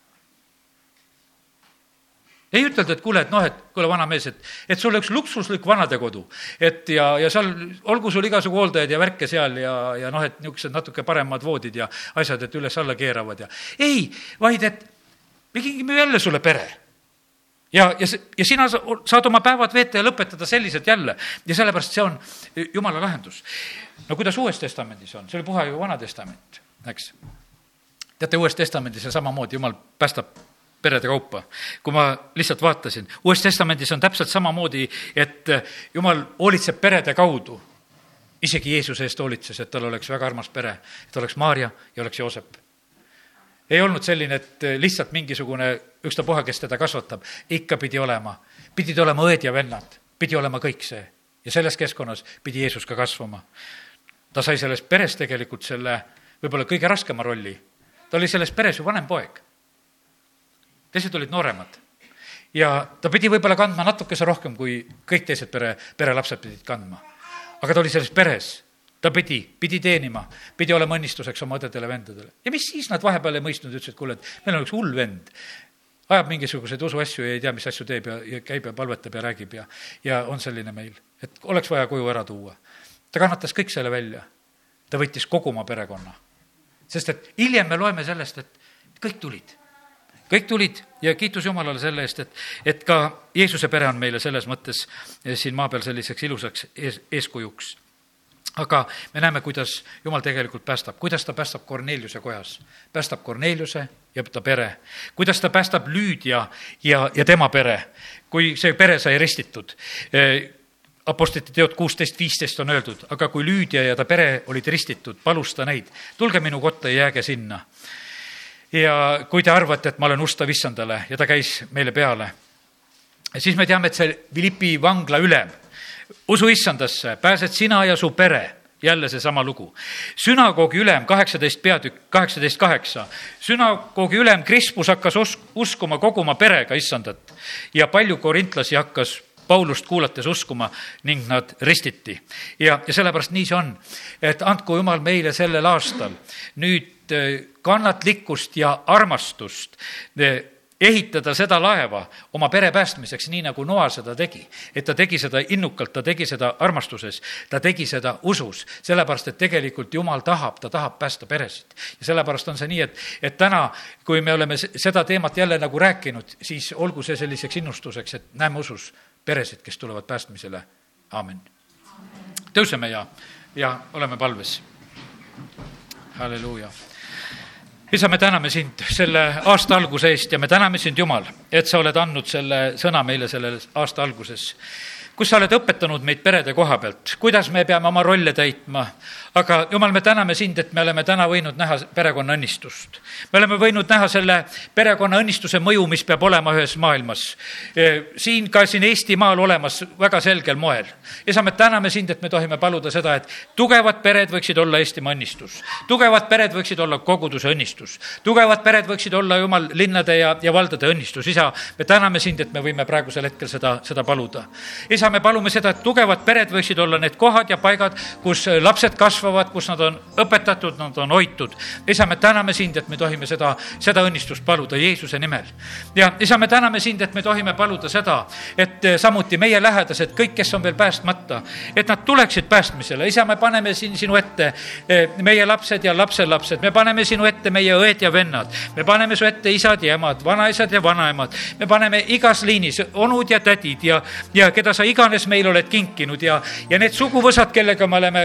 ei ütelda, et kuule, et noh, et kuule, vanamees, et, et sul üks luksuslik vanadekodu, et ja, ja seal olgu sul igasugu hooldajaid ja värke seal ja, ja noh, et niisugused natuke paremad voodid ja asjad, et üles-alla keeravad ja. Ei, vaid et me kingime jälle sulle pere. Ja, ja, ja sina saad oma päevad veeta ja lõpetada selliselt jälle. Ja sellepärast see on jumala lahendus. no kuidas Uues Testamendis on, see oli puha ju Vana Testament, eks. teate, Uues Testamendis on samamoodi, jumal päästab perede kaupa. kui ma lihtsalt vaatasin, Uues Testamendis on täpselt samamoodi, et jumal hoolitseb perede kaudu. isegi Jeesuse eest hoolitses, et tal oleks väga armas pere, et oleks Maarja ja oleks Joosep. ei olnud selline, et lihtsalt mingisugune ükstapuha, kes teda kasvatab, ikka pidi olema, pidid olema õed ja vennad, pidi olema kõik see. ja selles keskkonnas pidi Jeesus ka kasvama. ta sai selles peres tegelikult selle võib-olla kõige raskema rolli. ta oli selles peres ju vanem poeg teised olid nooremad. ja ta pidi võib-olla kandma natukese rohkem, kui kõik teised pere, perelapsed pidid kandma. aga ta oli selles peres, ta pidi, pidi teenima, pidi olema õnnistuseks oma õdedele-vendadele. ja mis siis nad vahepeal ei mõistnud, ütlesid, kuule, et meil on üks hull vend, ajab mingisuguseid usuasju ja ei tea, mis asju teeb ja, ja käib ja palvetab ja räägib ja, ja on selline meil, et oleks vaja koju ära tuua. ta kannatas kõik selle välja. ta võttis kogu oma perekonna. sest et hiljem me loeme sellest, et kõik tulid kõik tulid ja kiitus Jumalale selle eest, et, et ka Jeesuse pere on meile selles mõttes siin maa peal selliseks ilusaks ees, eeskujuks aga me näeme, kuidas Jumal tegelikult päästab, kuidas ta päästab Korneliuse kojas. päästab Korneliuse ja ta pere. kuidas ta päästab Lüüdia ja, ja tema pere, kui see pere sai ristitud. Apostlite teod kuusteist, viisteist on öeldud, aga kui Lüüdia ja ta pere olid ristitud, palus ta neid, tulge minu kotta ja jääge sinna ja kui te arvate, et ma olen ustav issandale ja ta käis meile peale, siis me teame, et see Philippi vangla ülem, usu issandasse, pääsed sina ja su pere jälle seesama lugu. sünagoogi ülem, kaheksateist peatükk, kaheksateist kaheksa. sünagoogi ülem Krispus hakkas us-, uskuma kogu oma perega issandat ja palju korintlasi hakkas Paulust kuulates uskuma ning nad ristiti. ja, ja sellepärast nii see on, et andku Jumal meile sellel aastal nüüd Eh, kannatlikkust ja armastust eh, ehitada seda laeva oma pere päästmiseks, nii nagu Noa seda tegi. et ta tegi seda innukalt, ta tegi seda armastuses, ta tegi seda usus, sellepärast et tegelikult Jumal tahab, ta tahab päästa peresid. ja sellepärast on see nii, et, et täna, kui me oleme seda teemat jälle nagu rääkinud, siis olgu see selliseks innustuseks, et näeme usus peresid, kes tulevad päästmisele, aamen. tõuseme ja, ja oleme palves. halleluuja isa, me täname sind selle aasta alguse eest ja me täname sind, Jumal, et sa oled andnud selle sõna meile selles aasta alguses kus sa oled õpetanud meid perede koha pealt, kuidas me peame oma rolle täitma. Aga jumal, me täname sind, et me oleme täna võinud näha perekonna õnnistust. me oleme võinud näha selle perekonna õnnistuse mõju, mis peab olema ühes maailmas. E, siin ka siin Eestimaal olemas väga selgel moel. isa, me täname sind, et me tohime paluda seda, et tugevad pered võiksid olla Eestimaa õnnistus. tugevad pered võiksid olla koguduse õnnistus. tugevad pered võiksid olla jumal linnade ja, ja valdade õnnistus. isa, me täname sind, et me võime praegusel hetkel seda, seda paluda. isa, me palume seda, et tugevad pered võiksid olla need kohad ja paigad, kus lapsed kasvavad, kus nad on õpetatud, nad on hoitud. isa, me täname sind, et me tohime seda, seda õnnistust paluda Jeesuse nimel. ja isa, me täname sind, et me tohime paluda seda, et samuti meie lähedased, kõik, kes on veel päästmata, et nad tuleksid päästmisele. isa, me paneme siin sinu ette eh, meie lapsed ja lapselapsed, me paneme sinu ette meie õed ja vennad, me paneme su ette isad ja emad, vanaisad ja vanaemad, me paneme igas liinis onud ja tädid ja, ja keda sa iganes meile oled kinkinud ja, ja need suguvõsad, kellega me oleme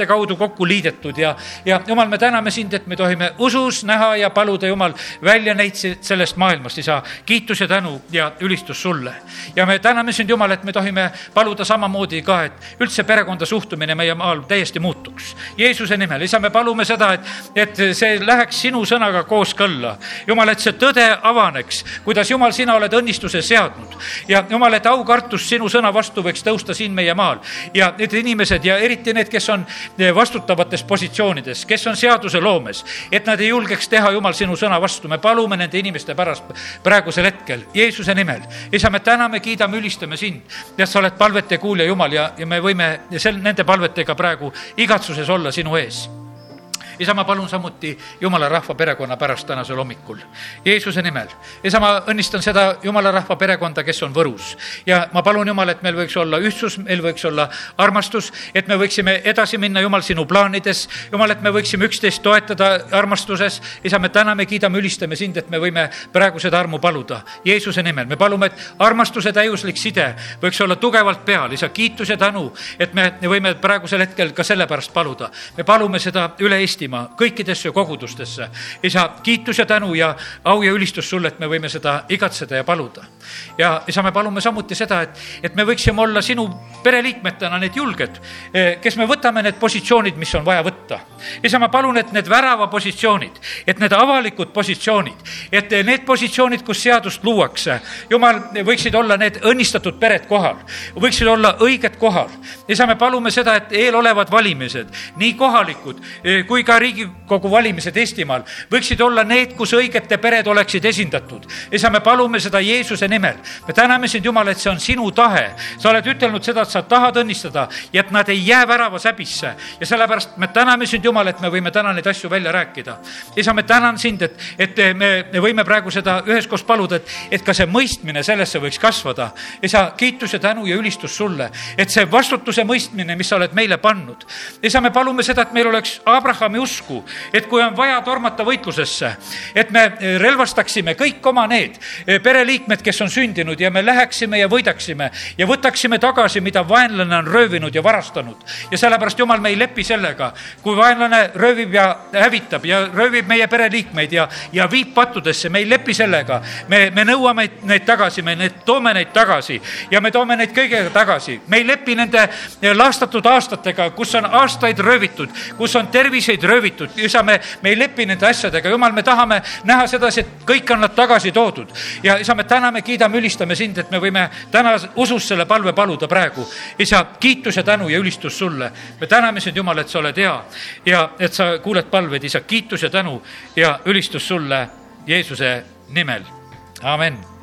abiellumiste kaudu kokku liidetud ja, ja jumal, me täname sind, et me tohime usus näha ja paluda, Jumal, välja neid sellest maailmast, isa. kiitus ja tänu ja ülistus sulle. ja me täname sind, Jumal, et me tohime paluda samamoodi ka, et üldse perekonda suhtumine meie maal täiesti muutuks. Jeesuse nimel, isa, me palume seda, et, et see läheks sinu sõnaga kooskõlla. Jumal, et see tõde avaneks, kuidas Jumal, sina oled õnnistuse seadnud ja Jumal, et aukartus sinu sõna vastu võiks tõusta siin meie maal. ja need inimesed ja eriti need, kes on vastutavates positsioonides, kes on seaduseloomes, et nad ei julgeks teha, Jumal, sinu sõna vastu. me palume nende inimeste pärast praegusel hetkel Jeesuse nimel. isa, me täname, kiidame, ülistame sind, et sa oled palvete kuulja, Jumal, ja, ja me võime sel, nende palvetega praegu igatsuses olla sinu ees isa, ma palun samuti jumala rahva perekonna pärast tänasel hommikul. Jeesuse nimel. isa, ma õnnistan seda jumala rahva perekonda, kes on Võrus. ja ma palun, Jumal, et meil võiks olla ühtsus, meil võiks olla armastus, et me võiksime edasi minna, Jumal, sinu plaanides. Jumal, et me võiksime üksteist toetada armastuses. isa, me täname, kiidame, ülistame sind, et me võime praegu seda armu paluda. Jeesuse nimel. me palume, et armastuse täiuslik side võiks olla tugevalt peal. isa, kiitus ja tänu, et me võime praegusel hetkel ka sellepärast paluda. me palume seda üle Eesti otsima kõikidesse kogudustesse. isa, kiitus ja tänu ja au ja ülistus sulle, et me võime seda igatseda ja paluda. ja isa, me palume samuti seda, et, et me võiksime olla sinu pereliikmetena need julged, eh, kes me võtame need positsioonid, mis on vaja võtta. isa, ma palun, et need väravapositsioonid, et need avalikud positsioonid, et need positsioonid, kus seadust luuakse, jumal, võiksid olla need õnnistatud pered kohal, võiksid olla õiged kohal. isa, me palume seda, et eelolevad valimised, nii kohalikud eh, kui ka Riigikogu valimised Eestimaal võiksid olla need, kus õigete pered oleksid esindatud. isa, me palume seda Jeesuse nimel. me täname sind, Jumal, et see on sinu tahe. sa oled ütelnud seda, et sa tahad õnnistada ja et nad ei jää väravas häbisse. ja sellepärast me täname sind, Jumal, et me võime täna neid asju välja rääkida. isa, me tänan sind, et, et me, me võime praegu seda üheskoos paluda, et, et ka see mõistmine sellesse võiks kasvada. isa, kiitus ja tänu ja ülistus sulle, et see vastutuse mõistmine, mis sa oled meile pannud. isa, me palume seda, et meil oleks Abrahami usku usku, et kui on vaja tormata võitlusesse, et me relvastaksime kõik oma need eh, pereliikmed, kes on sündinud ja me läheksime ja võidaksime ja võtaksime tagasi, mida vaenlane on röövinud ja varastanud. ja sellepärast, Jumal, me ei lepi sellega, kui vaenlane röövib ja hävitab ja röövib meie pereliikmeid ja, ja viib pattudesse, me ei lepi sellega. me, me nõuame neid tagasi, me need, toome neid tagasi ja me toome neid kõigega tagasi. me ei lepi nende laastatud aastatega, kus on aastaid röövitud, kus on terviseid röövitud röövitud, isa, me, me ei lepi nende asjadega, jumal, me tahame näha sedasi, et kõik on nad tagasi toodud. ja isa, me täname, kiidame, ülistame sind, et me võime täna usus selle palve paluda praegu. isa, kiitus ja tänu ja ülistus sulle. me täname sind, Jumal, et sa oled hea ja et sa kuuled palveid, isa, kiitus ja tänu ja ülistus sulle Jeesuse nimel, amen